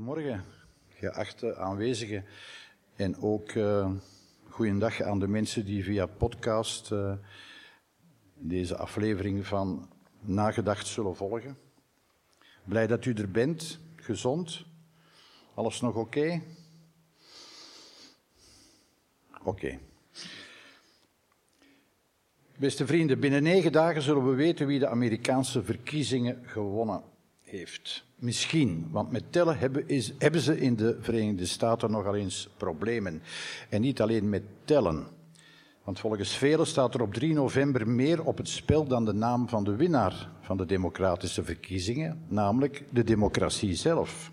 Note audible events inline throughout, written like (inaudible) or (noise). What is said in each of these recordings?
Goedemorgen, geachte aanwezigen. En ook uh, goeiedag aan de mensen die via podcast uh, deze aflevering van Nagedacht zullen volgen. Blij dat u er bent, gezond. Alles nog oké? Oké. Beste vrienden, binnen negen dagen zullen we weten wie de Amerikaanse verkiezingen gewonnen heeft. Misschien, want met tellen hebben, is, hebben, ze in de Verenigde Staten nogal eens problemen. En niet alleen met tellen. Want volgens velen staat er op 3 november meer op het spel dan de naam van de winnaar van de democratische verkiezingen, namelijk de democratie zelf.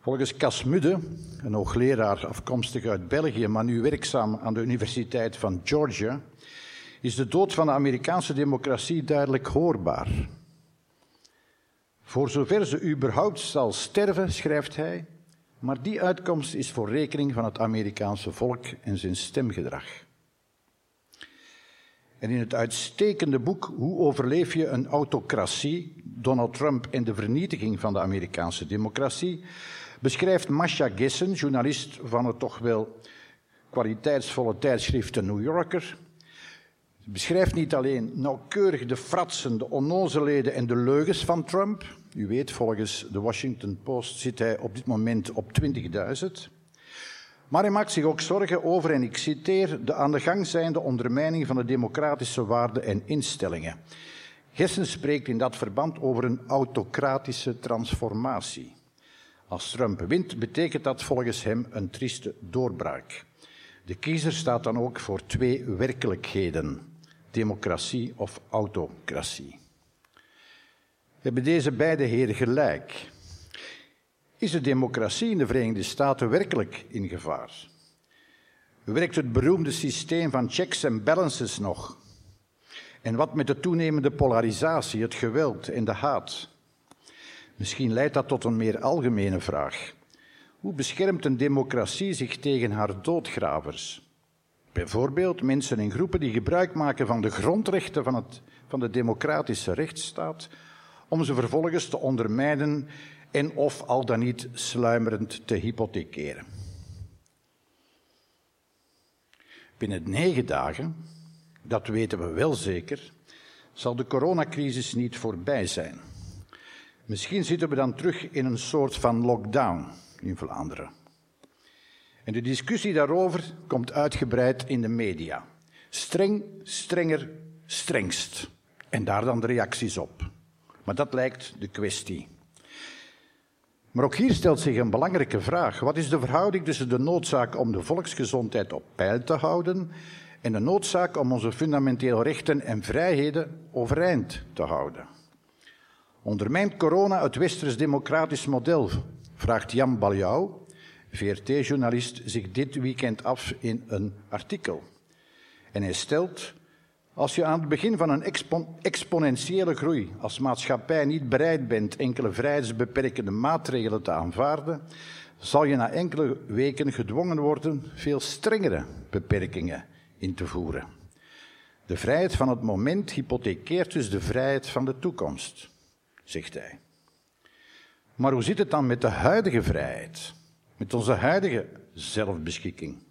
Volgens Cas Mudde, een hoogleraar afkomstig uit België, maar nu werkzaam aan de Universiteit van Georgia, is de dood van de Amerikaanse democratie duidelijk hoorbaar. Voor zover ze überhaupt zal sterven, schrijft hij, maar die uitkomst is voor rekening van het Amerikaanse volk en zijn stemgedrag. En in het uitstekende boek Hoe overleef je een autocratie, Donald Trump en de vernietiging van de Amerikaanse democratie, beschrijft Masha Gessen, journalist van het toch wel kwaliteitsvolle tijdschrift The New Yorker, beschrijft niet alleen nauwkeurig de fratsen, de onnozelheden en de leugens van Trump. U weet, volgens de Washington Post zit hij op dit moment op 20.000. Maar hij maakt zich ook zorgen over, en ik citeer, de aan de gang zijnde ondermijning van de democratische waarden en instellingen. Gessen spreekt in dat verband over een autocratische transformatie. Als Trump wint, betekent dat volgens hem een trieste doorbraak. De kiezer staat dan ook voor twee werkelijkheden democratie of autocratie. Hebben deze beide heren gelijk? Is de democratie in de Verenigde Staten werkelijk in gevaar? Werkt het beroemde systeem van checks en balances nog? En wat met de toenemende polarisatie, het geweld en de haat? Misschien leidt dat tot een meer algemene vraag. Hoe beschermt een democratie zich tegen haar doodgravers? Bijvoorbeeld mensen en groepen die gebruik maken van de grondrechten van, het, van de democratische rechtsstaat, om ze vervolgens te ondermijnen en of al dan niet sluimerend te hypothekeren. Binnen negen dagen, dat weten we wel zeker, zal de coronacrisis niet voorbij zijn. Misschien zitten we dan terug in een soort van lockdown in Vlaanderen. En de discussie daarover komt uitgebreid in de media. Streng, strenger, strengst. En daar dan de reacties op. Maar dat lijkt de kwestie. Maar ook hier stelt zich een belangrijke vraag. Wat is de verhouding tussen de noodzaak om de volksgezondheid op peil te houden en de noodzaak om onze fundamentele rechten en vrijheden overeind te houden? Ondermijnt corona het westers democratisch model? Vraagt Jan Baljou, VRT-journalist zich dit weekend af in een artikel. En hij stelt, als je aan het begin van een exponentiële groei als maatschappij niet bereid bent enkele vrijheidsbeperkende maatregelen te aanvaarden, zal je na enkele weken gedwongen worden veel strengere beperkingen in te voeren. De vrijheid van het moment hypothekeert dus de vrijheid van de toekomst, zegt hij. Maar hoe zit het dan met de huidige vrijheid? Met onze huidige zelfbeschikking.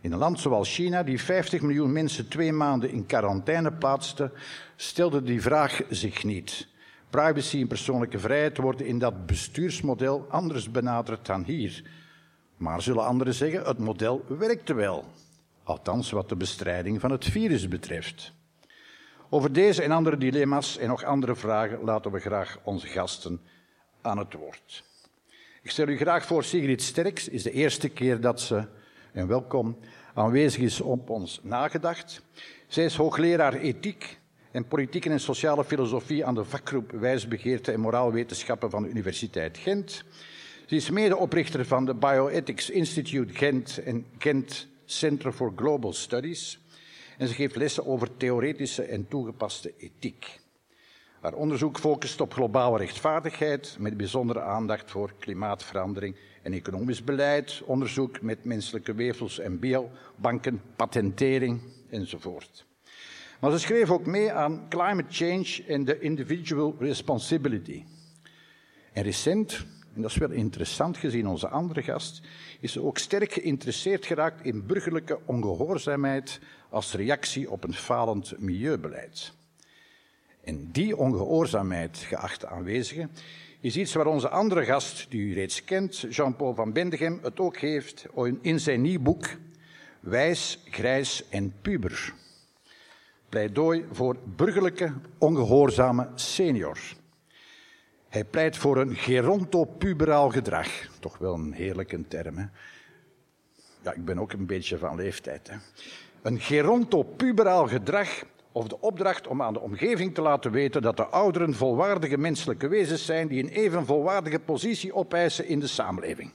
In een land zoals China, die 50 miljoen mensen twee maanden in quarantaine plaatste, stelde die vraag zich niet. Privacy en persoonlijke vrijheid worden in dat bestuursmodel anders benaderd dan hier. Maar zullen anderen zeggen, het model werkte wel. Althans wat de bestrijding van het virus betreft. Over deze en andere dilemma's en nog andere vragen laten we graag onze gasten aan het woord. Ik stel u graag voor Sigrid Sterks. is de eerste keer dat ze, en welkom, aanwezig is op ons nagedacht. Zij is hoogleraar ethiek en politieke en sociale filosofie aan de vakgroep Wijsbegeerte en Moraalwetenschappen van de Universiteit Gent. Ze is medeoprichter van de Bioethics Institute Gent en Gent Center for Global Studies. En ze geeft lessen over theoretische en toegepaste ethiek. Haar onderzoek focust op globale rechtvaardigheid, met bijzondere aandacht voor klimaatverandering en economisch beleid, onderzoek met menselijke weefsels en biobanken, patentering enzovoort. Maar ze schreef ook mee aan climate change en the individual responsibility. En recent, en dat is wel interessant gezien onze andere gast, is ook sterk geïnteresseerd geraakt in burgerlijke ongehoorzaamheid als reactie op een falend milieubeleid. En die ongehoorzaamheid, geachte aanwezigen, is iets waar onze andere gast, die u reeds kent, Jean-Paul van Bendegem, het ook heeft in zijn nieuw boek Wijs, Grijs en Puber. Pleidooi voor burgerlijke, ongehoorzame senior. Hij pleit voor een gerontopuberaal gedrag. Toch wel een heerlijke term, hè? Ja, ik ben ook een beetje van leeftijd. Hè? Een gerontopuberaal gedrag of de opdracht om aan de omgeving te laten weten dat de ouderen volwaardige menselijke wezens zijn die een even volwaardige positie opeisen in de samenleving.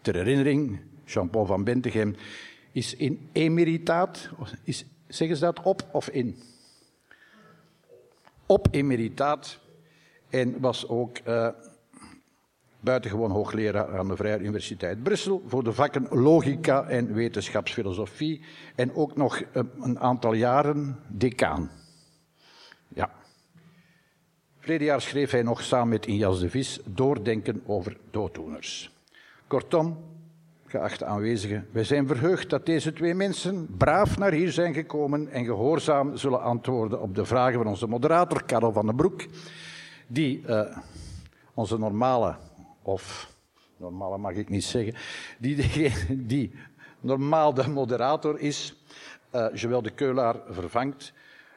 Ter herinnering, Jean-Paul van Bentegem is in emeritaat, is, zeggen ze dat op of in? Op emeritaat en was ook uh, buitengewoon hoogleraar aan de Vrije Universiteit Brussel voor de vakken logica en wetenschapsfilosofie en ook nog uh, een aantal jaren decaan. Ja. Verleden jaar schreef hij nog samen met Injas de Vis Doordenken over dooddoeners. Kortom, geachte aanwezigen, wij zijn verheugd dat deze twee mensen braaf naar hier zijn gekomen en gehoorzaam zullen antwoorden op de vragen van onze moderator Karel van den Broek die uh, onze normale, of normale mag ik niet zeggen, die, die, die normaal de moderator is, uh, Joël de Keulaar vervangt.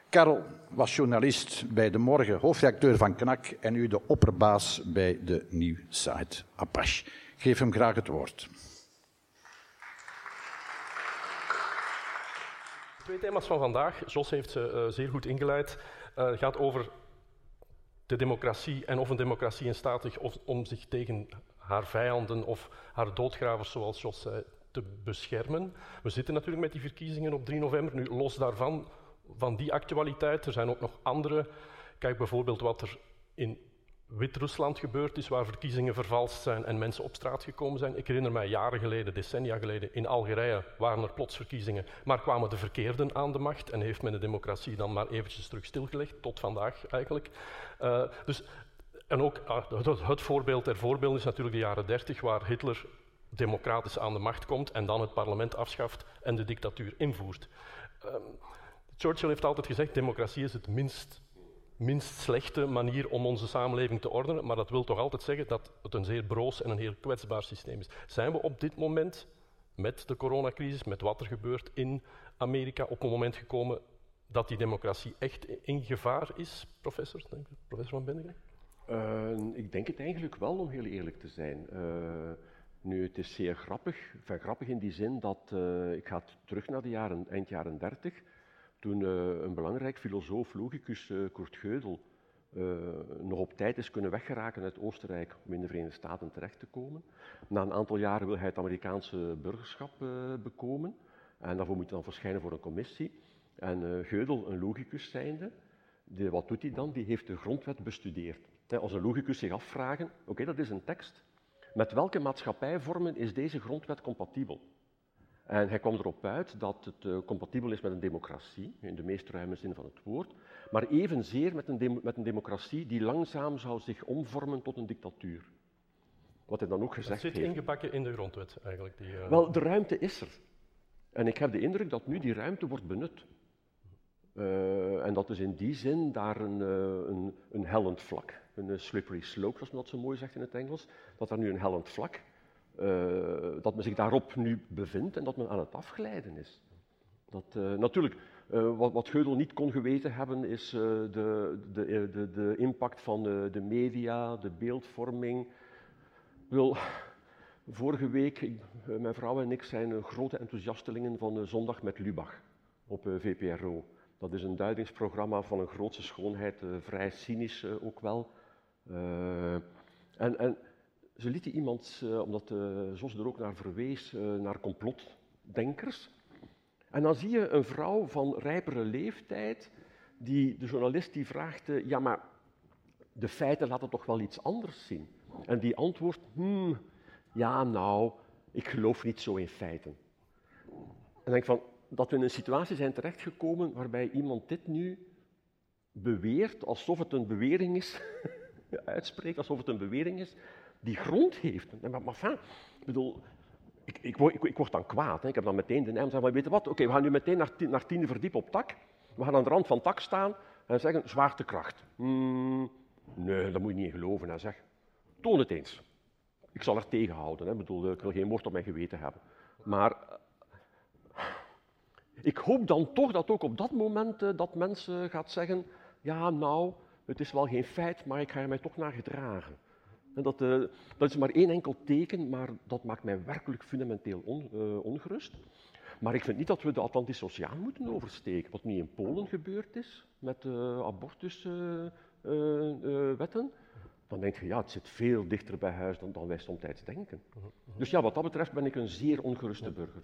Karel was journalist bij De Morgen, hoofdredacteur van KNAK en nu de opperbaas bij de nieuwsite Apache. Geef hem graag het woord. Twee thema's van vandaag. Jos heeft ze uh, zeer goed ingeleid. Het uh, gaat over de democratie en of een democratie in staat is om zich tegen haar vijanden of haar doodgravers, zoals Jos zei, te beschermen. We zitten natuurlijk met die verkiezingen op 3 november. Nu, los daarvan, van die actualiteit, er zijn ook nog andere. Kijk bijvoorbeeld wat er in Wit-Rusland gebeurd is, waar verkiezingen vervalst zijn en mensen op straat gekomen zijn. Ik herinner mij jaren geleden, decennia geleden, in Algerije waren er plots verkiezingen, maar kwamen de verkeerden aan de macht en heeft men de democratie dan maar eventjes terug stilgelegd, tot vandaag eigenlijk. Uh, dus, en ook uh, het, voorbeeld der voorbeelden is natuurlijk de jaren dertig, waar Hitler democratisch aan de macht komt en dan het parlement afschaft en de dictatuur invoert. Um, Churchill heeft altijd gezegd, democratie is het minst minst slechte manier om onze samenleving te ordenen, maar dat wil toch altijd zeggen dat het een zeer broos en een heel kwetsbaar systeem is. Zijn we op dit moment, met de coronacrisis, met wat er gebeurt in Amerika, op een moment gekomen dat die democratie echt in gevaar is, professor, professor Van Bendingen? Uh, ik denk het eigenlijk wel, om heel eerlijk te zijn. Uh, nu, het is zeer grappig, enfin, grappig in die zin dat, uh, ik ga terug naar de jaren, eind jaren 30, toen uh, een belangrijk filosoof, logicus, uh, Kurt Gödel, uh, nog op tijd is kunnen weggeraken uit Oostenrijk om in de Verenigde Staten terecht te komen. Na een aantal jaren wil hij het Amerikaanse burgerschap bekomen. En daarvoor moet hij dan verschijnen voor een commissie. En Gödel, een logicus zijnde, wat doet hij dan? Die heeft de grondwet bestudeerd. Als een logicus zich afvragen, oké, dat is een tekst. Met welke maatschappijvormen is deze grondwet compatibel? En hij kwam erop uit dat het uh, compatibel is met een democratie, in de meest ruime zin van het woord, maar evenzeer met een, met een democratie die langzaam zou zich omvormen tot een dictatuur. Wat hij dan ook gezegd heeft. Dat zit ingebakken in de grondwet eigenlijk. Die, uh... Wel, de ruimte is er. En ik heb de indruk dat nu die ruimte wordt benut. Uh, en dat is in die zin daar een, een, een hellend vlak, een slippery slope, zoals men dat zo mooi zegt in het Engels, dat er nu een hellend vlak dat men zich daarop nu bevindt en dat men aan het afglijden is. Dat, uh, natuurlijk, uh, wat, wat Geudel niet kon geweten hebben, is de, de, de, de, impact van de, media, de beeldvorming. Wil, vorige week, mijn vrouw en ik zijn grote enthousiastelingen van Zondag met Lubach op VPRO. Dat is een duidingsprogramma van een grootse schoonheid, vrij cynisch ook wel. en, en ze lieten iemand, uh, omdat Jos er ook naar verwees, uh, naar complotdenkers. En dan zie je een vrouw van rijpere leeftijd, die de journalist die vraagt, ja maar de feiten laten toch wel iets anders zien? En die antwoordt, hmm, ja nou, ik geloof niet zo in feiten. En denk van, dat we in een situatie zijn terechtgekomen waarbij iemand dit nu beweert, alsof het een bewering is (laughs) uitspreekt alsof het een bewering is die grond heeft. Maar, maar bedoel, ik, ik, word, ik, word dan kwaad. Hè. Ik heb dan meteen de naam zeggen, weet je wat, oké, we gaan nu meteen naar, naar tiende verdiep op tak. We gaan aan de rand van tak staan en zeggen, zwaartekracht. Hmm, nee, dat moet je niet geloven. Hè, zeg. Toon het eens. Ik zal er tegenhouden. Hè. Ik, bedoel, ik wil geen woord op mijn geweten hebben. Maar ik hoop dan toch dat ook op dat moment uh, dat mensen gaat zeggen, ja nou, het is wel geen feit, maar ik ga er mij toch naar gedragen. Dat, uh, dat, is maar één enkel teken, maar dat maakt mij werkelijk fundamenteel on, uh, ongerust. Maar ik vind niet dat we de Atlantische Oceaan moeten oversteken. Wat nu in Polen gebeurd is met abortuswetten, dan denk je, ja, het zit veel dichter bij huis dan, dan wij soms denken. Dus ja, wat dat betreft ben ik een zeer ongeruste burger.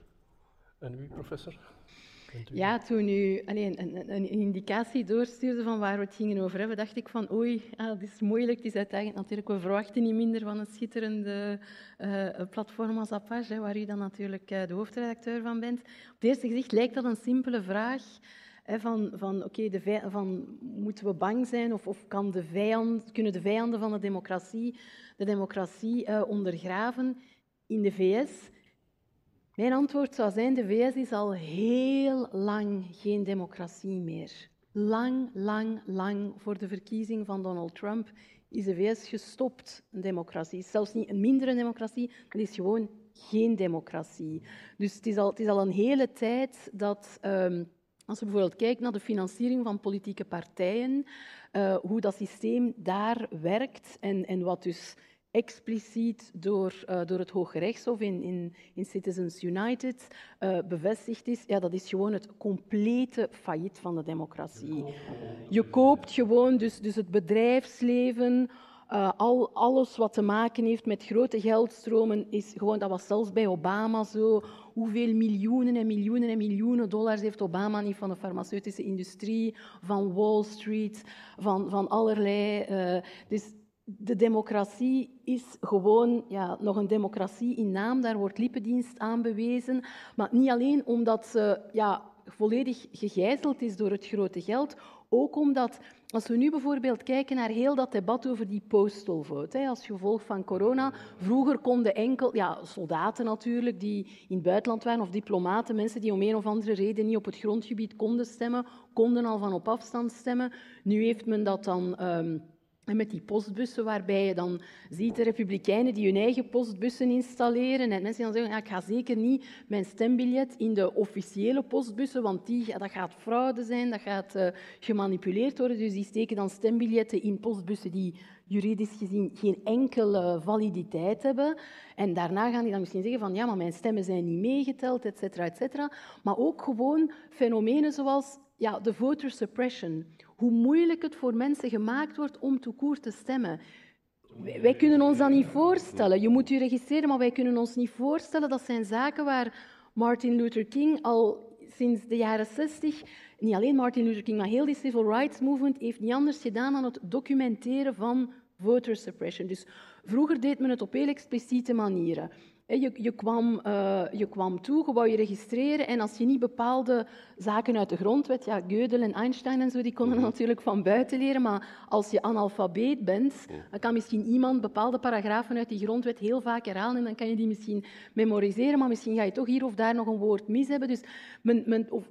En u, professor? Ja, toen u alleen, een, een, indicatie doorstuurde van waar we het gingen over hebben, dacht ik van oei, ah, het is moeilijk. Het is uiteindelijk natuurlijk, we verwachten niet minder van een schitterende uh, platform als Apache, waar u dan natuurlijk uh, de hoofdredacteur van bent. Op het eerste gezicht lijkt dat een simpele vraag. Hè, van, van, oké, van moeten we bang zijn of, of kan de vijand, kunnen de vijanden van de democratie de democratie uh, ondergraven? In de VS mijn antwoord zou zijn, de VS is al heel lang geen democratie meer. Lang, lang, lang voor de verkiezing van Donald Trump is de VS gestopt een democratie. Is zelfs niet een mindere democratie, het is gewoon geen democratie. Dus het is al, het is al een hele tijd dat, um, als we bijvoorbeeld kijken naar de financiering van politieke partijen, uh, hoe dat systeem daar werkt en, en wat dus expliciet door, uh, door het Hoge Rechtshof in, in, in Citizens United uh, bevestigd is, ja, dat is gewoon het complete failliet van de democratie. Je koopt gewoon dus, dus het bedrijfsleven, uh, al, alles wat te maken heeft met grote geldstromen, is gewoon, dat was zelfs bij Obama zo. Hoeveel miljoenen en miljoenen en miljoenen dollars heeft Obama niet van de farmaceutische industrie, van Wall Street, van, van allerlei. dus de democratie is gewoon ja, nog een democratie in naam. Daar wordt lippendienst aan bewezen. Maar niet alleen omdat ze ja, volledig gegijzeld is door het grote geld, ook omdat, als we nu bijvoorbeeld kijken naar heel dat debat over die postal vote, als gevolg van corona, vroeger konden enkel, ja, soldaten natuurlijk, die in het buitenland waren, of diplomaten, mensen die om een of andere reden niet op het grondgebied konden stemmen, konden al van op afstand stemmen. Nu heeft men dat dan... Um, en met die postbussen, waarbij je dan ziet de republikeinen die hun eigen postbussen installeren. En mensen dan zeggen, ja, ik ga zeker niet mijn stembiljet in de officiële postbussen, want die, dat gaat fraude zijn, dat gaat uh, gemanipuleerd worden. Dus die steken dan stembiljetten in postbussen die juridisch gezien geen enkele validiteit hebben. En daarna gaan die dan misschien zeggen van, ja, maar mijn stemmen zijn niet meegeteld, et cetera, et cetera. Maar ook gewoon fenomenen zoals ja, de voter suppression hoe moeilijk het voor mensen gemaakt wordt om toekoer te stemmen. Wij kunnen ons dat niet voorstellen. Je moet je registreren, maar wij kunnen ons niet voorstellen. Dat zijn zaken waar Martin Luther King al sinds de jaren 60, niet alleen Martin Luther King, maar heel die civil rights movement heeft niet anders gedaan dan het documenteren van voter suppression. Dus vroeger deed men het op heel expliciete manieren. Je, je, kwam, uh, je kwam toe, je wou je registreren en als je niet bepaalde zaken uit de grondwet, ja, Gödel en Einstein en zo, die konden mhm. natuurlijk van buiten leren, maar als je analfabeet bent, dan kan misschien iemand bepaalde paragrafen uit die grondwet heel vaak herhalen en dan kan je die misschien memoriseren, maar misschien ga je toch hier of daar nog een woord mis hebben. Dus men, men, of,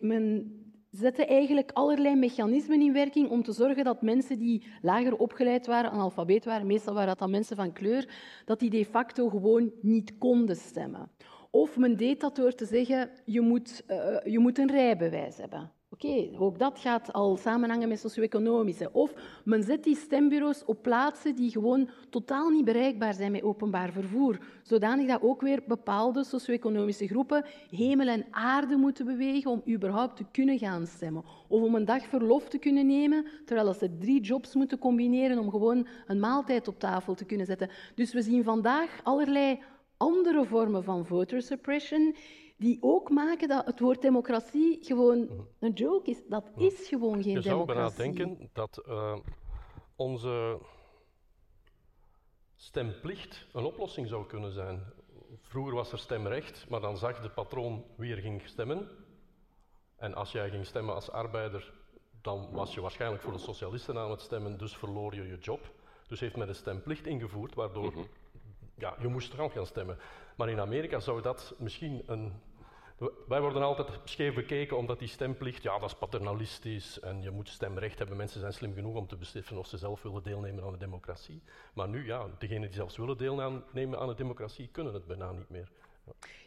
men zetten eigenlijk allerlei mechanismen in werking om te zorgen dat mensen die lager opgeleid waren, analfabeet waren, meestal waren dat dan mensen van kleur, dat die de facto gewoon niet konden stemmen. Of men deed dat door te zeggen, je moet, uh, je moet een rijbewijs hebben. Oké, okay, ook dat gaat al samenhangen met socio-economische. Of men zet die stembureaus op plaatsen die gewoon totaal niet bereikbaar zijn met openbaar vervoer. Zodanig dat ook weer bepaalde socio-economische groepen hemel en aarde moeten bewegen om überhaupt te kunnen gaan stemmen. Of om een dag verlof te kunnen nemen, terwijl ze drie jobs moeten combineren om gewoon een maaltijd op tafel te kunnen zetten. Dus we zien vandaag allerlei andere vormen van voter suppression die ook maken dat het woord democratie gewoon mhm. een joke is. Dat mhm. is gewoon geen democratie. Je zou bijna denken dat uh, onze stemplicht een oplossing zou kunnen zijn. Vroeger was er stemrecht, maar dan zag de patroon wie er ging stemmen. En als jij ging stemmen als arbeider, dan was je waarschijnlijk voor de socialisten aan het stemmen, dus verloor je je job. Dus heeft men een stemplicht ingevoerd, waardoor ja, je moest eraan gaan stemmen. Maar in Amerika zou dat misschien een wij worden altijd scheef bekeken omdat die stemplicht, ja, dat is paternalistisch en je moet stemrecht hebben. Mensen zijn slim genoeg om te beseffen of ze zelf willen deelnemen aan de democratie. Maar nu, ja, degenen die zelfs willen deelnemen aan de democratie, kunnen het bijna niet meer.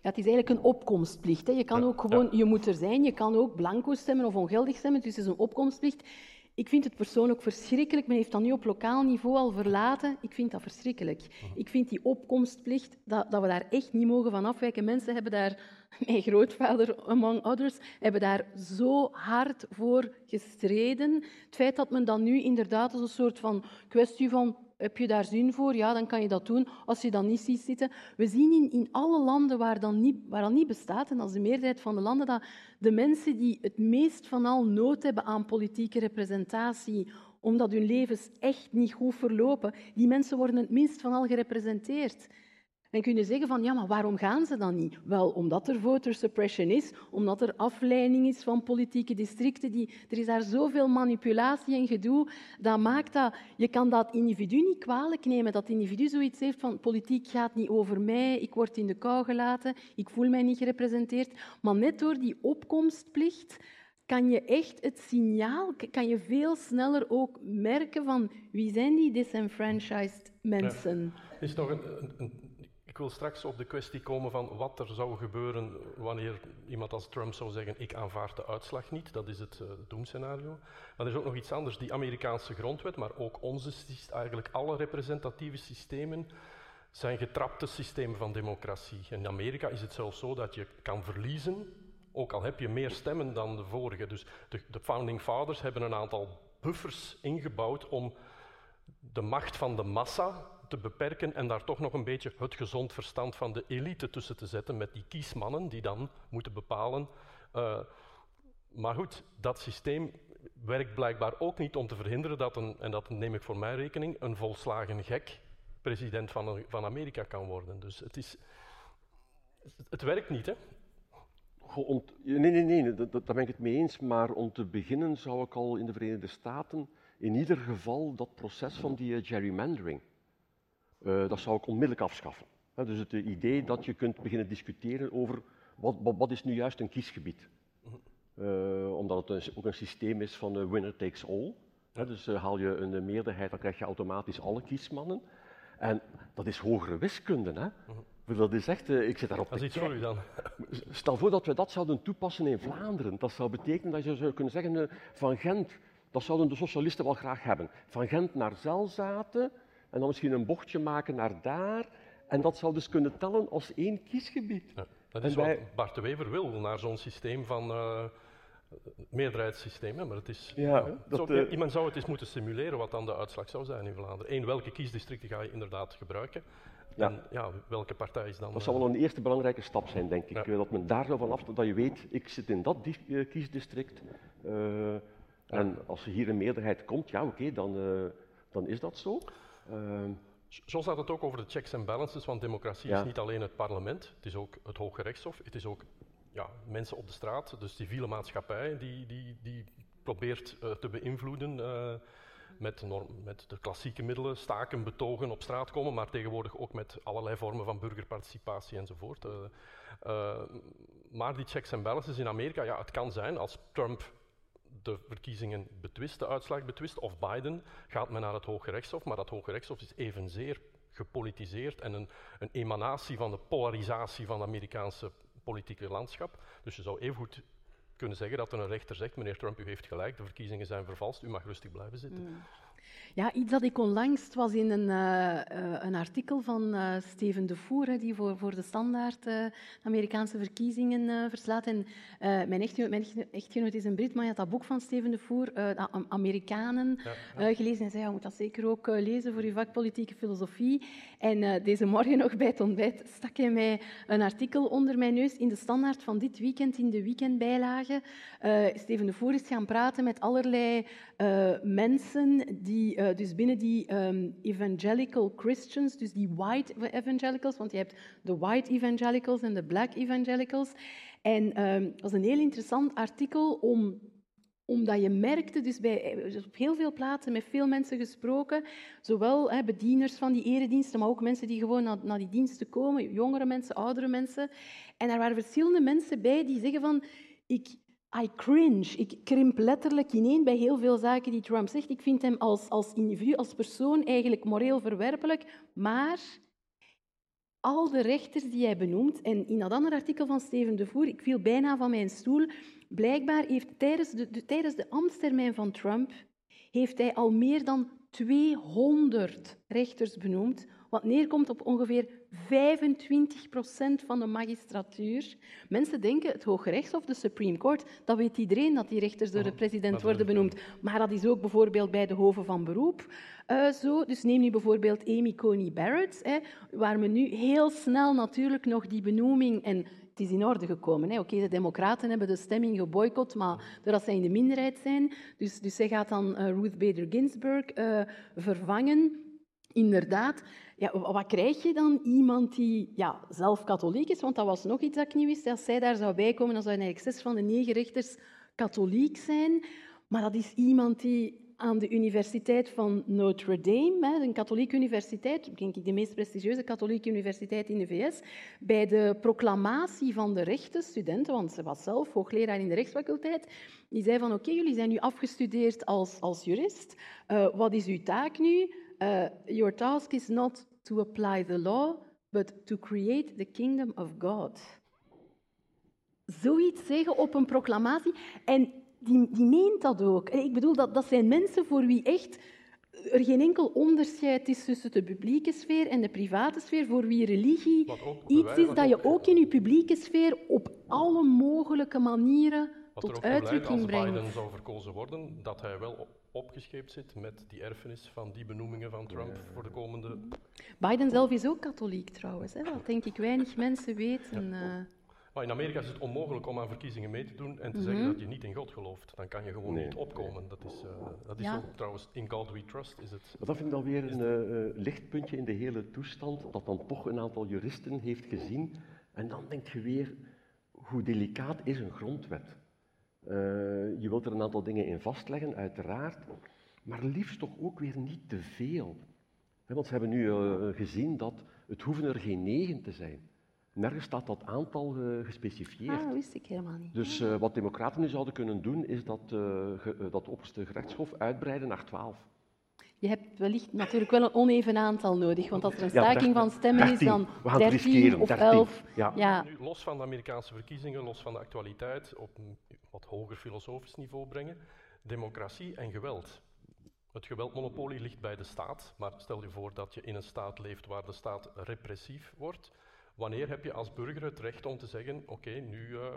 Ja, het is eigenlijk een opkomstplicht. Hè. Je kan ook gewoon, je moet er zijn, je kan ook blanco stemmen of ongeldig stemmen, dus het is een opkomstplicht. Ik vind het persoonlijk verschrikkelijk. Men heeft dat nu op lokaal niveau al verlaten. Ik vind dat verschrikkelijk. Ik vind die opkomstplicht, dat, dat we daar echt niet mogen van afwijken. Mensen hebben daar, (laughs) mijn grootvader among others, hebben daar zo hard voor gestreden. Het feit dat men dan nu inderdaad als een soort van kwestie van heb je daar zin voor? Ja, dan kan je dat doen. Als je dat niet ziet zitten. We zien in, in alle landen waar, dan niet, waar dat niet bestaat, en dat is de meerderheid van de landen, dat de mensen die het meest van al nood hebben aan politieke representatie, omdat hun levens echt niet goed verlopen, die mensen worden het minst van al gerepresenteerd. Dan kun je zeggen van, ja, maar waarom gaan ze dan niet? Wel, omdat er voter suppression is, omdat er afleiding is van politieke districten. Die, er is daar zoveel manipulatie en gedoe. Dat maakt dat, je kan dat individu niet kwalijk nemen, dat individu zoiets heeft van, politiek gaat niet over mij, ik word in de kou gelaten, ik voel mij niet gerepresenteerd. Maar net door die opkomstplicht kan je echt het signaal, kan je veel sneller ook merken van wie zijn die disenfranchised mensen. Ja. Is een, een ik wil straks op de kwestie komen van wat er zou gebeuren wanneer iemand als Trump zou zeggen: Ik aanvaard de uitslag niet. Dat is het uh, doemscenario. Maar er is ook nog iets anders. Die Amerikaanse grondwet, maar ook onze, eigenlijk alle representatieve systemen, zijn getrapte systemen van democratie. In Amerika is het zelfs zo dat je kan verliezen, ook al heb je meer stemmen dan de vorige. Dus de founding fathers hebben een aantal buffers ingebouwd om de macht van de massa te beperken en daar toch nog een beetje het gezond verstand van de elite tussen te zetten met die kiesmannen die dan moeten bepalen. Uh, maar goed, dat systeem werkt blijkbaar ook niet om te verhinderen dat een, en dat neem ik voor mijn rekening, een volslagen gek president van, van Amerika kan worden. Dus het is... Het werkt niet, hè? nee, nee, nee, daar ben ik het mee eens. Maar om te beginnen zou ik al in de Verenigde Staten in ieder geval dat proces van die uh, gerrymandering uh, dat zou ik onmiddellijk afschaffen. dus het idee dat je kunt beginnen discussiëren over wat, wat, wat is nu juist een kiesgebied. Uh, omdat het ook een systeem is van uh, winner takes all. dus haal je een meerderheid, dan krijg je automatisch alle kiesmannen. En dat is hogere wiskunde. Hè? Dat is echt, ik zit daarop Dat is iets voor u dan. Stel voor dat we dat zouden toepassen in Vlaanderen. Dat zou betekenen dat je zou kunnen zeggen van Gent, dat zouden de socialisten wel graag hebben. Van Gent naar Zelzaten, en dan misschien een bochtje maken naar daar. En dat zou dus kunnen tellen als één kiesgebied. Ja, dat is wat Bart de Wever wil, naar zo'n systeem van uh, meerderheidssysteem. Hè? Maar het is, ja, dat, uh, iemand zou het eens moeten simuleren wat dan de uitslag zou zijn in Vlaanderen. Eén, welke kiesdistricten ga je inderdaad gebruiken? Ja. En ja, welke partij is dan... Dat zou wel een eerste belangrijke stap zijn, denk ik. Dat men daar zo van af... Dat je weet, ik zit in dat kiesdistrict. Uh, en als er hier een meerderheid komt, ja oké, okay, dan, dan is dat zo. Uh, zo staat het ook over de checks en balances, want democratie is niet alleen het parlement, het is ook het Hoge Rechtshof, het is ook ja, mensen op de straat, de civiele maatschappij die, die, die probeert uh, te beïnvloeden uh, met, norm, met de klassieke middelen, staken, betogen, op straat komen, maar tegenwoordig ook met allerlei vormen van burgerparticipatie enzovoort. Uh, maar die checks en balances in Amerika, ja, het kan zijn als Trump de verkiezingen betwist, de uitslag betwist, of Biden, gaat men naar het Hoge Rechtshof, maar dat Hoge Rechtshof is evenzeer gepolitiseerd en een, een emanatie van de polarisatie van het Amerikaanse politieke landschap. Dus je zou even goed kunnen zeggen dat er een rechter zegt, meneer Trump, u heeft gelijk, de verkiezingen zijn vervalst, u mag rustig blijven zitten. Mm. Ja, iets dat ik onlangs was in een, uh, een artikel van uh, Steven de Voer, die voor, voor de standaard Amerikaanse verkiezingen verslaat. En mijn, echtgenoot, mijn echtgenoot is een Brit, maar hij had dat boek van Steven de Voer, Amerikanen, gelezen. En zei, je moet dat zeker ook lezen voor je vak politieke filosofie. En deze morgen nog bij het ontbijt stak hij mij een artikel onder mijn neus in de standaard van dit weekend, in de weekendbijlage. Steven de Voer is gaan praten met allerlei mensen die uh, dus binnen die um, evangelical Christians, dus die white evangelicals, want je hebt de white evangelicals en de black evangelicals. En um, dat was een heel interessant artikel om omdat je merkte, dus bij, dus op heel veel plaatsen met veel mensen gesproken, zowel hè, bedieners van die erediensten, maar ook mensen die gewoon naar, naar die diensten komen, jongere mensen, oudere mensen. En er waren verschillende mensen bij die zeggen van, ik, I cringe, ik krimp letterlijk ineen bij heel veel zaken die Trump zegt. Ik vind hem als, als individu, als persoon eigenlijk moreel verwerpelijk, maar al de rechters die hij benoemt, en in dat andere artikel van Steven de Voer, ik viel bijna van mijn stoel, blijkbaar heeft tijdens de, de, tijdens de ambtstermijn van Trump heeft hij al meer dan 200 rechters benoemd, wat neerkomt op ongeveer 25 procent van de magistratuur. Mensen denken, het Hoge Rechtshof, de Supreme Court, dat weet iedereen dat die rechters door de president worden benoemd. Maar dat is ook bijvoorbeeld bij de hoven van beroep uh, zo. Dus neem nu bijvoorbeeld Amy Coney Barrett, hè, waar men nu heel snel natuurlijk nog die benoeming... En het is in orde gekomen. Oké, okay, de democraten hebben de stemming geboycott, maar doordat zij in de minderheid zijn. Dus, dus zij gaat dan uh, Ruth Bader Ginsburg uh, vervangen. Inderdaad, ja, wat krijg je dan? Iemand die ja, zelf katholiek is, want dat was nog iets dat ik niet wist. Als zij daar zou bijkomen, dan zouden eigenlijk zes van de negen rechters katholiek zijn. Maar dat is iemand die aan de Universiteit van Notre Dame, een katholieke universiteit, denk ik de meest prestigieuze katholieke universiteit in de VS, bij de proclamatie van de rechtenstudenten, want ze was zelf hoogleraar in de rechtsfaculteit, die zei van oké, jullie zijn nu afgestudeerd als, als jurist, uh, wat is uw taak nu? Uh, your task is not to apply the law, but to create the kingdom of God. Zoiets zeggen op een proclamatie. En die, die meent dat ook. Ik bedoel, dat, dat zijn mensen voor wie echt er geen enkel onderscheid is tussen de publieke sfeer en de private sfeer, voor wie religie iets is dat je ook in je publieke sfeer op alle mogelijke manieren tot uitdrukking brengt. Als Biden zou verkozen worden, dat hij wel opgescheept zit met die erfenis van die benoemingen van Trump voor de komende... Biden zelf is ook katholiek trouwens, hè, wat denk ik weinig mensen weten. Ja. Uh... Maar in Amerika is het onmogelijk om aan verkiezingen mee te doen en te zeggen mhm. dat je niet in God gelooft. Dan kan je gewoon niet opkomen. Dat is, uh, dat is ook trouwens, in God we trust is het. Maar dat vind ik dan weer een uh, lichtpuntje in de hele toestand, dat dan toch een aantal juristen heeft gezien. En dan denk je weer, hoe delicaat is een grondwet? Uh, je wilt er een aantal dingen in vastleggen, uiteraard, maar liefst toch ook weer niet te veel. want ze hebben nu gezien dat het hoeven er geen negen te zijn. Nergens staat dat aantal uh, gespecifieerd. Ah, dat wist ik helemaal niet. Dus wat democraten nu zouden kunnen doen, is dat, ge, dat opperste gerechtshof uitbreiden naar twaalf. Je hebt wellicht natuurlijk wel een oneven aantal nodig, want als er een staking van stemmen is, dan 13 of 11. Ja. ja. Nu, los van de Amerikaanse verkiezingen, los van de actualiteit, op een wat hoger filosofisch niveau brengen, democratie en geweld. Het geweldmonopolie ligt bij de staat, maar stel je voor dat je in een staat leeft waar de staat repressief wordt Wanneer heb je als burger het recht om te zeggen: oké, nu, uh,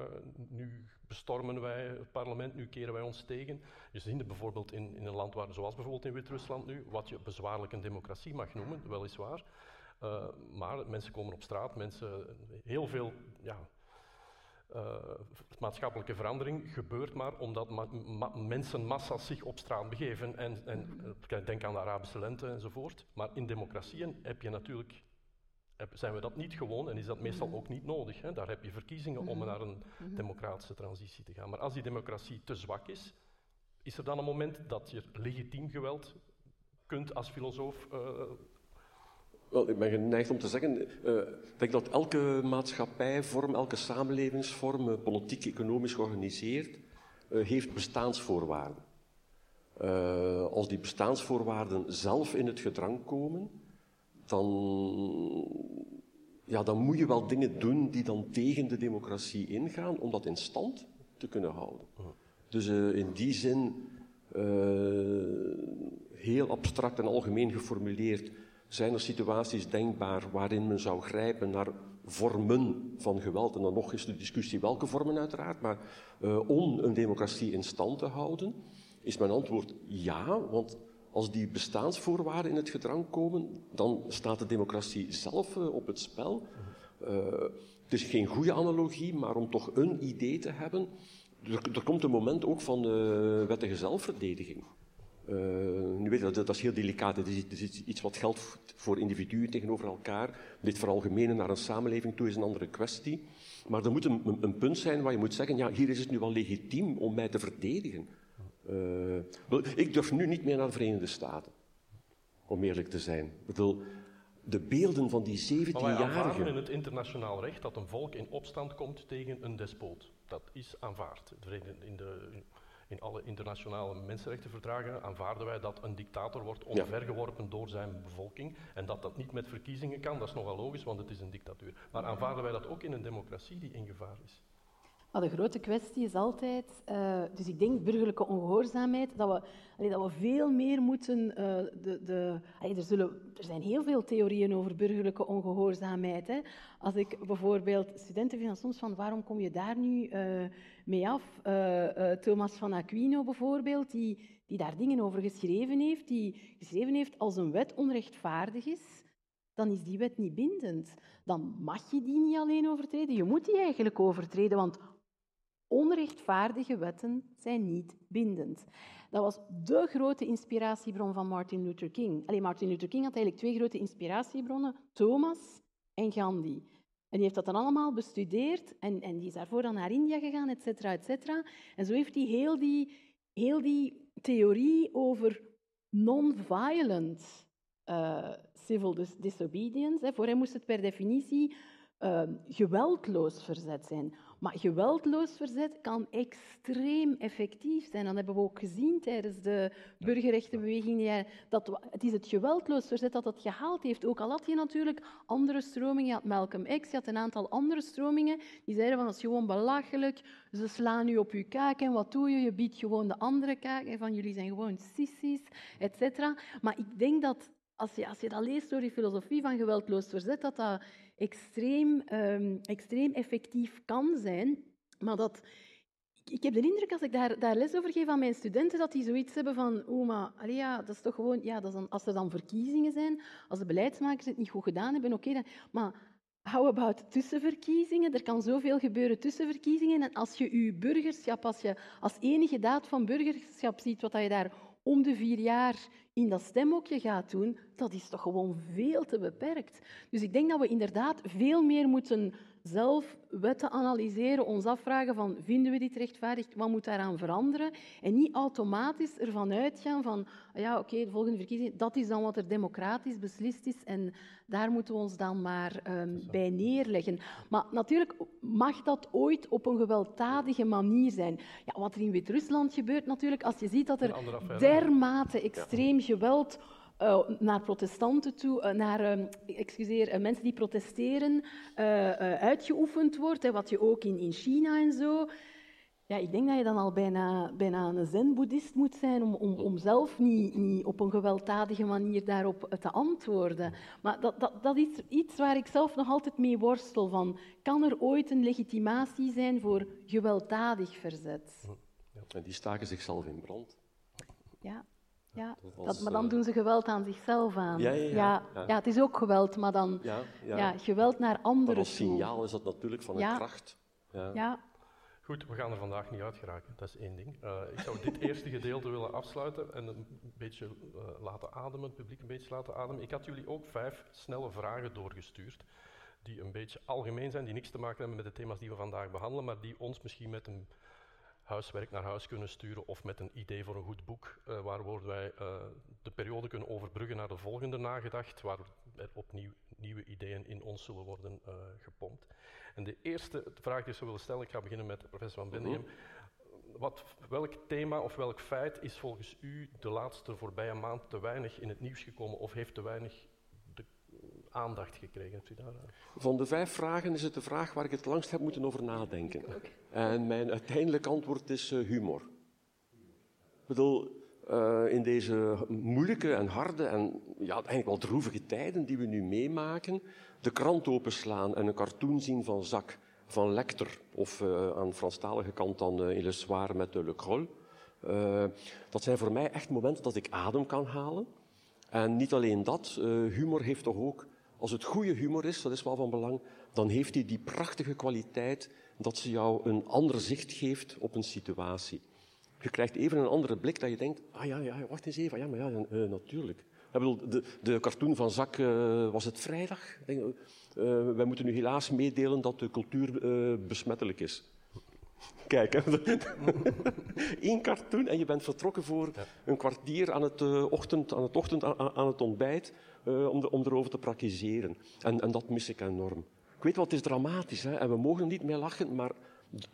nu, bestormen wij het parlement, nu keren wij ons tegen? Je ziet het bijvoorbeeld in, een land waar, zoals bijvoorbeeld in Wit-Rusland nu, wat je bezwaarlijk een democratie mag noemen, weliswaar. Uh, maar mensen komen op straat, mensen, heel veel ja, uh, maatschappelijke verandering gebeurt maar omdat ma ma mensenmassa's zich op straat begeven. En, en denk aan de Arabische lente enzovoort. Maar in democratieën heb je natuurlijk zijn we dat niet gewoon en is dat meestal ook niet nodig. Hè? Daar heb je verkiezingen om naar een democratische transitie te gaan. Maar als die democratie te zwak is, is er dan een moment dat je legitiem geweld kunt als filosoof. Uh... Wel, ik ben geneigd om te zeggen, uh, ik denk dat elke maatschappijvorm, elke samenlevingsvorm, uh, politiek, economisch georganiseerd, heeft bestaansvoorwaarden. als die bestaansvoorwaarden zelf in het gedrang komen, dan, ja, dan moet je wel dingen doen die dan tegen de democratie ingaan om dat in stand te kunnen houden. Dus uh, in die zin, uh, heel abstract en algemeen geformuleerd, zijn er situaties denkbaar waarin men zou grijpen naar vormen van geweld. En dan nog is de discussie welke vormen uiteraard, maar uh, om een democratie in stand te houden, is mijn antwoord ja, want als die bestaansvoorwaarden in het gedrang komen, dan staat de democratie zelf uh, op het spel. Uh, het is geen goede analogie, maar om toch een idee te hebben. Er, komt een moment ook van wettige zelfverdediging. Uh, nu weet je, dat, dat is heel delicaat. Het is, is, iets wat geldt voor individuen tegenover elkaar. Dit veralgemenen naar een samenleving toe is een andere kwestie. Maar er moet een, een, een, punt zijn waar je moet zeggen, ja, hier is het nu wel legitiem om mij te verdedigen. Ik durf nu niet meer naar de Verenigde Staten, om eerlijk te zijn. Ik bedoel, de beelden van die 17-jarigen. in het internationaal recht dat een volk in opstand komt tegen een despoot. Dat is aanvaard. In, de, in alle internationale mensenrechtenverdragen aanvaarden wij dat een dictator wordt omvergeworpen door zijn bevolking. En dat dat niet met verkiezingen kan, dat is nogal logisch, want het is een dictatuur. Maar aanvaarden wij dat ook in een democratie die in gevaar is? De grote kwestie is altijd, uh, dus ik denk burgerlijke ongehoorzaamheid, dat we, dat we veel meer moeten. Uh, de, de, er, zullen, er zijn heel veel theorieën over burgerlijke ongehoorzaamheid. Hè. Als ik bijvoorbeeld, studenten vinden soms van waarom kom je daar nu uh, mee af? Thomas van Aquino bijvoorbeeld, die, die daar dingen over geschreven heeft, die geschreven heeft als een wet onrechtvaardig is dan is die wet niet bindend. Dan mag je die niet alleen overtreden, je moet die eigenlijk overtreden, want Onrechtvaardige wetten zijn niet bindend. Dat was de grote inspiratiebron van Martin Luther King. Alleen Martin Luther King had eigenlijk twee grote inspiratiebronnen, Thomas en Gandhi. En die heeft dat dan allemaal bestudeerd en, en die is daarvoor dan naar India gegaan, et cetera, et cetera. En zo heeft hij heel die, heel die theorie over non-violent uh, civil disobedience, hè, voor hem moest het per definitie uh, geweldloos verzet zijn. Maar geweldloos verzet kan extreem effectief zijn. Dat hebben we ook gezien tijdens de burgerrechtenbeweging. Dat het is het geweldloos verzet dat het gehaald heeft. Ook al had je natuurlijk andere stromingen. Je had Malcolm X, je had een aantal andere stromingen. Die zeiden van dat is gewoon belachelijk. Ze slaan nu op je kaak en wat doe je? Je biedt gewoon de andere kaak. En van jullie zijn gewoon sissies, et cetera. Maar ik denk dat als je, als je dat leest door die filosofie van geweldloos verzet, dat dat extreem, um, extreem effectief kan zijn. Maar dat, ik heb de indruk, als ik daar, daar les over geef aan mijn studenten, dat die zoiets hebben van, oh, maar ja, dat is toch gewoon, ja, dat is dan, als er dan verkiezingen zijn, als de beleidsmakers het niet goed gedaan hebben, oké, dan, maar how about tussenverkiezingen? Er kan zoveel gebeuren tussen verkiezingen. En als je je burgerschap, als je als enige daad van burgerschap ziet wat je daar om de vier jaar in dat stemhokje gaat doen, dat is toch gewoon veel te beperkt. Dus ik denk dat we inderdaad veel meer moeten zelf wetten analyseren, ons afvragen van vinden we dit rechtvaardig, wat moet daaraan veranderen? En niet automatisch ervan uitgaan van ja oké, de volgende verkiezing, dat is dan wat er democratisch beslist is en daar moeten we ons dan maar um, bij neerleggen. Maar natuurlijk mag dat ooit op een gewelddadige manier zijn. Ja, wat er in Wit-Rusland gebeurt natuurlijk, als je ziet dat er dermate extreem geweld uh, naar protestanten toe, uh, naar uh, excuseer, mensen die protesteren, uitgeoefend wordt. Hè, wat je ook in, in China en zo. Ja, ik denk dat je dan al bijna, bijna een zen-boeddhist moet zijn om, om, om zelf niet, niet op een gewelddadige manier daarop te antwoorden. Maar dat, dat, dat is iets waar ik zelf nog altijd mee worstel. Van, kan er ooit een legitimatie zijn voor gewelddadig verzet? En die staken zichzelf in brand. Ja. Ja, dat, maar dan eh, doen ze geweld aan zichzelf aan. Ja, ja, ja, ja. het is ook geweld, maar dan ja, geweld naar anderen maar als signaal is dat natuurlijk van een kracht. Ja. Goed, we gaan er vandaag niet uit geraken, dat is één ding. Uh, ik zou dit (laughs) eerste gedeelte willen afsluiten en een beetje uh, laten ademen, het publiek een beetje laten ademen. Ik had jullie ook vijf snelle vragen doorgestuurd, die een beetje algemeen zijn, die niks te maken hebben met de thema's die we vandaag behandelen, maar die ons misschien met een huiswerk naar huis kunnen sturen of met een idee voor een goed boek, uh, waar wij uh, de periode kunnen overbruggen naar de volgende nagedacht, waar er opnieuw nieuwe ideeën in ons zullen worden uh, gepompt. En de eerste vraag die ik zou willen stellen, ik ga beginnen met professor Van Bendigem. Mhm. Wat, welk thema of welk feit is volgens u de laatste voorbije maand te weinig in het nieuws gekomen of heeft te weinig aandacht gekregen? daar... Van de vijf vragen is het de vraag waar ik het langst heb moeten over nadenken. En mijn uiteindelijk antwoord is uh, humor. Ik bedoel, uh, in deze moeilijke en harde en ja, eigenlijk wel droevige tijden die we nu meemaken, de krant openslaan en een cartoon zien van Zak, van Lecter, of uh, aan de Franstalige kant dan uh, in Le Soir met de Le Croll. dat zijn voor mij echt momenten dat ik adem kan halen. En niet alleen dat, humor heeft toch ook als het goede humor is, dat is wel van belang, dan heeft hij die prachtige kwaliteit dat ze jou een ander zicht geeft op een situatie. Je krijgt even een andere blik dat je denkt, ah ja, ja wacht eens even, ja, maar ja, uh, natuurlijk. Ik bedoel, de, de cartoon van Zak, uh, was het vrijdag? Denk, uh, wij moeten nu helaas meedelen dat de cultuur besmettelijk is. Kijk, één (laughs) cartoon en je bent vertrokken voor een kwartier aan het, ochtend, aan het, ochtend, aan, aan het ontbijt uh, om, de, om erover te praktiseren. En, en dat mis ik enorm. Ik weet wat, het is dramatisch hè? en we mogen niet meer lachen, maar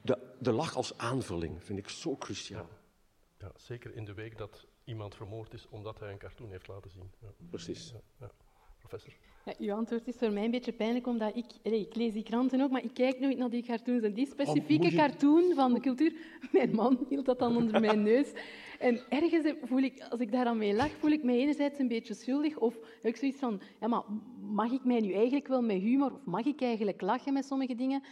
de, de lach als aanvulling vind ik zo cruciaal. Ja, zeker in de week dat iemand vermoord is omdat hij een cartoon heeft laten zien. Ja. Precies. Ja, Professor? Ja, uw antwoord is voor mij een beetje pijnlijk, omdat ik, ik lees die kranten ook, maar ik kijk nooit naar die cartoons. En die specifieke oh, cartoon van de cultuur, (laughs) mijn man hield dat dan onder mijn neus. En ergens voel ik, als ik daar aan mee lach, voel ik me enerzijds een beetje schuldig. Of heb ik zoiets van, ja, maar mag ik mij nu eigenlijk wel met humor, of mag ik eigenlijk lachen met sommige dingen?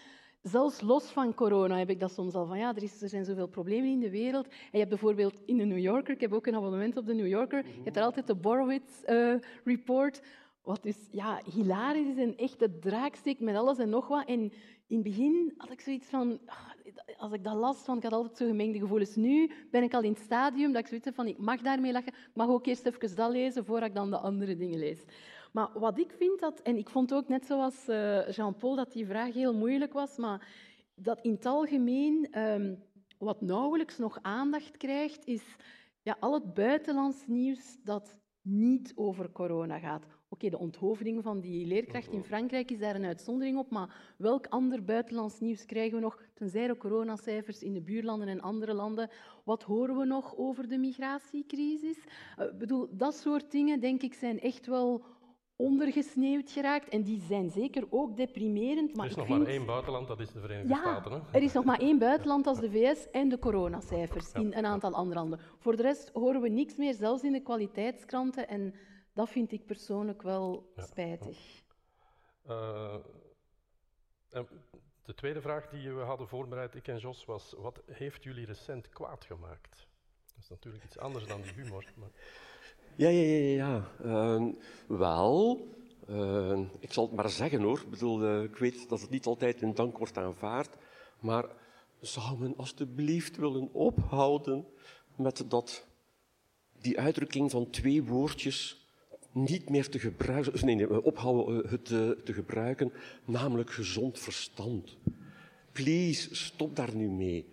Zelfs los van corona heb ik dat soms al van, ja, er, is, er zijn zoveel problemen in de wereld. En je hebt bijvoorbeeld in de New Yorker, ik heb ook een abonnement op de New Yorker, je hebt er altijd de Borowitz uh, Report, wat dus ja, hilarisch is en echt de draak steekt met alles en nog wat. En in het begin had ik zoiets van, ah, als ik dat las, van, ik had altijd zo gemengde gevoelens. Nu ben ik al in het stadium dat ik zoiets heb van, ik mag daarmee lachen, ik mag ook eerst even dat lezen voordat ik dan de andere dingen lees. Maar wat ik vind dat, en ik vond ook net zoals uh, Jean-Paul dat die vraag heel moeilijk was, maar dat in het algemeen um, wat nauwelijks nog aandacht krijgt, is ja, al het buitenlands nieuws dat niet over corona gaat. Oké, de onthoofding van die leerkracht in Frankrijk is daar een uitzondering op, maar welk ander buitenlands nieuws krijgen we nog, tenzij de coronacijfers in de buurlanden en andere landen? Wat horen we nog over de migratiecrisis? Ik uh, bedoel, dat soort dingen, denk ik, zijn echt wel ondergesneeuwd geraakt. En die zijn zeker ook deprimerend. Maar er is nog vind... maar één buitenland, dat is de Verenigde ja, Staten. Hè? Er is nog maar één buitenland als de VS en de coronacijfers ja. in een aantal andere landen. Voor de rest horen we niks meer, zelfs in de kwaliteitskranten. En dat vind ik persoonlijk wel ja. spijtig. Uh, de tweede vraag die we hadden voorbereid, ik en Jos, was: wat heeft jullie recent kwaad gemaakt? Dat is natuurlijk iets anders dan die humor. Maar... Ja, ja, ja, ja. Uh, wel, uh, ik zal het maar zeggen hoor. Ik bedoel, uh, ik weet dat het niet altijd in dank wordt aanvaard, maar zou men alstublieft willen ophouden met dat, die uitdrukking van twee woordjes niet meer te gebruiken, nee, nee ophouden het te, te gebruiken, namelijk gezond verstand. Please, stop daar nu mee.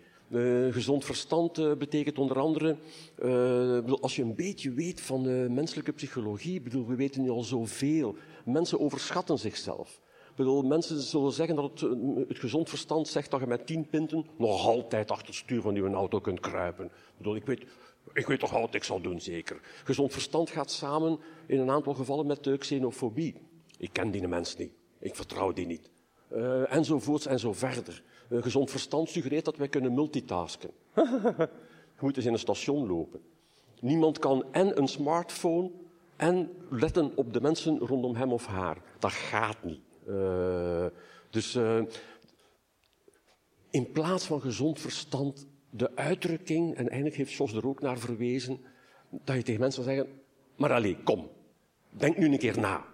Gezond verstand betekent onder andere, uh, als je een beetje weet van menselijke psychologie, bedoel, we weten nu al zoveel. Mensen overschatten zichzelf. Bedoel, mensen zullen zeggen dat het, het, gezond verstand zegt dat je met tien pinten nog altijd achter het stuur van je auto kunt kruipen. Bedoel, ik weet, ik weet toch wat ik zal doen, zeker. Gezond verstand gaat samen in een aantal gevallen met de xenofobie. Ik ken die mensen niet. Ik vertrouw die niet. Uh, enzovoorts en zo verder. Uh, gezond verstand suggereert dat wij kunnen multitasken. (laughs) Je moet eens in een station lopen. Niemand kan en een smartphone en letten op de mensen rondom hem of haar. Dat gaat niet. Uh, dus in plaats van gezond verstand de uitdrukking, en eigenlijk heeft Jos er ook naar verwezen, dat je tegen mensen zou zeggen, maar alleen, kom, denk nu een keer na.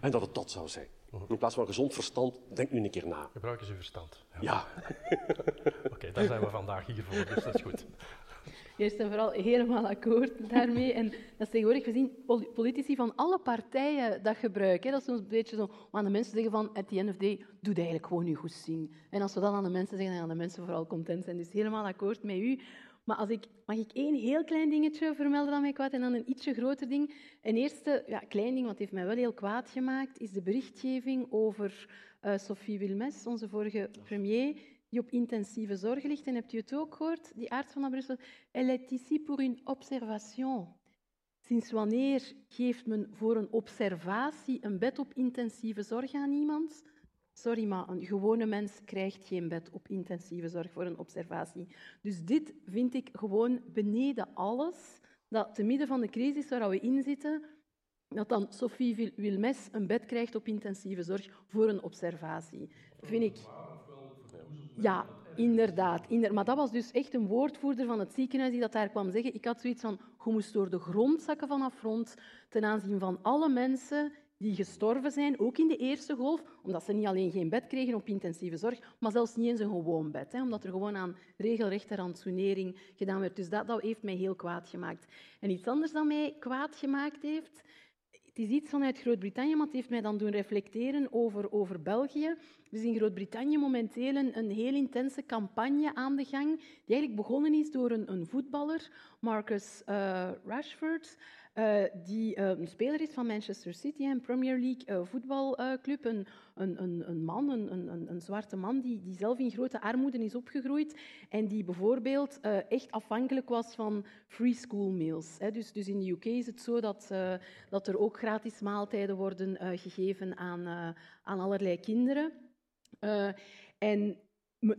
En dat het dat zou zijn. In plaats van gezond verstand, denk nu een keer na. Gebruik eens uw verstand. Ja. ja. (laughs) Oké, okay, daar zijn we vandaag hier voor, dus dat is goed. Eerst en vooral helemaal akkoord daarmee. En dat is tegenwoordig gezien politici van alle partijen dat gebruiken. Dat is soms een beetje zo, aan de mensen zeggen van, at the end of day, doe het eigenlijk gewoon je goed zien. En als we dat aan de mensen zeggen, dan gaan de mensen vooral content zijn. Dus helemaal akkoord met u. Maar als ik, mag ik één heel klein dingetje vermelden aan mij kwaad en dan een ietsje groter ding. Een eerste ja, klein ding, wat heeft mij wel heel kwaad gemaakt, is de berichtgeving over uh, Sophie Wilmes, onze vorige premier, die op intensieve zorg ligt. En hebt u het ook gehoord? Die arts van Brussel. Elle est ici pour une observation. Sinds wanneer geeft men voor een observatie een bed op intensieve zorg aan iemand? Sorry, maar een gewone mens krijgt geen bed op intensieve zorg voor een observatie. Dus dit vind ik gewoon beneden alles. Dat te midden van de crisis waar we in zitten, dat dan Sophie Wilmes een bed krijgt op intensieve zorg voor een observatie. Vind ik... Ja, inderdaad, Maar dat was dus echt een woordvoerder van het ziekenhuis die dat daar kwam zeggen. Ik had zoiets van, je moest door de grond zakken van afrond ten aanzien van alle mensen die gestorven zijn, ook in de eerste golf, omdat ze niet alleen geen bed kregen op intensieve zorg, maar zelfs niet eens een gewoon bed, hè, omdat er gewoon aan regelrechte rantsoenering gedaan werd. Dus dat, dat heeft mij heel kwaad gemaakt. En iets anders dat mij kwaad gemaakt heeft, het is iets vanuit Groot-Brittannië, maar het heeft mij dan doen reflecteren over, over België. Er is in Groot-Brittannië momenteel een, heel intense campagne aan de gang, die eigenlijk begonnen is door een, een voetballer, Marcus uh, Rashford, uh, die uh, een speler is van Manchester City, een Premier League voetbalclub, een, een, een, man, een, een, zwarte man, die, die zelf in grote armoede is opgegroeid en die bijvoorbeeld echt afhankelijk was van free school meals. Dus, dus in de UK is het zo dat, dat er ook gratis maaltijden worden gegeven aan, aan allerlei kinderen. en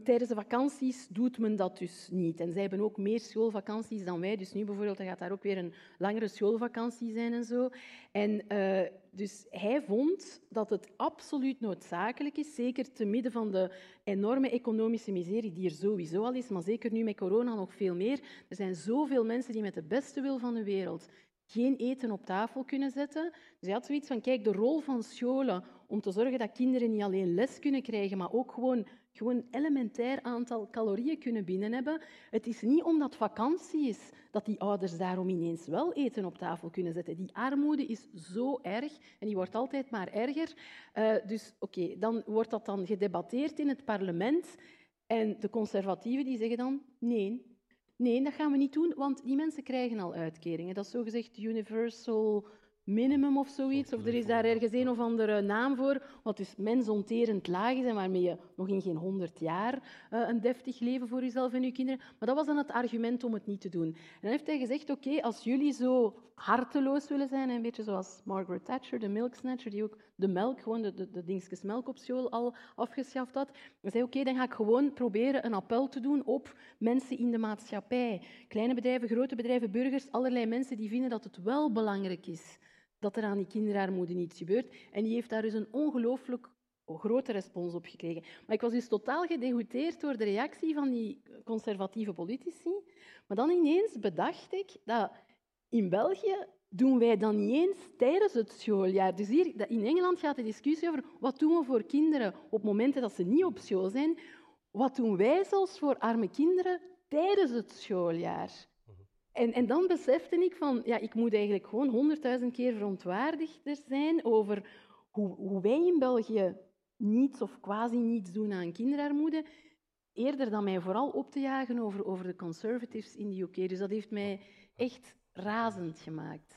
Tijdens de vakanties doet men dat dus niet. En zij hebben ook meer schoolvakanties dan wij. Dus nu bijvoorbeeld gaat daar ook weer een langere schoolvakantie zijn en zo. En uh, dus hij vond dat het absoluut noodzakelijk is, zeker te midden van de enorme economische miserie die er sowieso al is, maar zeker nu met corona nog veel meer. Er zijn zoveel mensen die met de beste wil van de wereld geen eten op tafel kunnen zetten. Dus hij had zoiets van, kijk, de rol van scholen om te zorgen dat kinderen niet alleen les kunnen krijgen, maar ook gewoon, gewoon elementair aantal calorieën kunnen binnen hebben. Het is niet omdat vakantie is dat die ouders daarom ineens wel eten op tafel kunnen zetten. Die armoede is zo erg en die wordt altijd maar erger. Uh, dus oké, dan wordt dat dan gedebatteerd in het parlement en de conservatieven die zeggen dan, nee, Nee, dat gaan we niet doen, want die mensen krijgen al uitkeringen. Dat is zogezegd universal minimum of zoiets. Of er is daar ergens een of andere naam voor, wat dus mensonterend laag is en waarmee je nog in geen honderd jaar uh, een deftig leven voor jezelf en je kinderen. Maar dat was dan het argument om het niet te doen. En dan heeft hij gezegd, oké, als jullie zo harteloos willen zijn, een beetje zoals Margaret Thatcher, de milksnatcher, die ook de melk, gewoon de, de, de dingetjes melk op school al afgeschaft had, dan zei oké, dan ga ik gewoon proberen een appel te doen op mensen in de maatschappij. Kleine bedrijven, grote bedrijven, burgers, allerlei mensen die vinden dat het wel belangrijk is dat er aan die kinderarmoede niets gebeurt. En die heeft daar dus een ongelooflijk grote respons op gekregen. Maar ik was dus totaal gedegoûteerd door de reactie van die conservatieve politici. Maar dan ineens bedacht ik dat in België doen wij dan niet eens tijdens het schooljaar. Dus hier in Engeland gaat de discussie over wat doen we voor kinderen op momenten dat ze niet op school zijn. Wat doen wij zelfs voor arme kinderen tijdens het schooljaar? En, en dan besefte ik van, ja, ik moet eigenlijk gewoon honderdduizend keer verontwaardigder zijn over hoe, hoe wij in België niets of quasi niets doen aan kinderarmoede, eerder dan mij vooral op te jagen over, over de conservatives in de UK. Dus dat heeft mij echt razend gemaakt.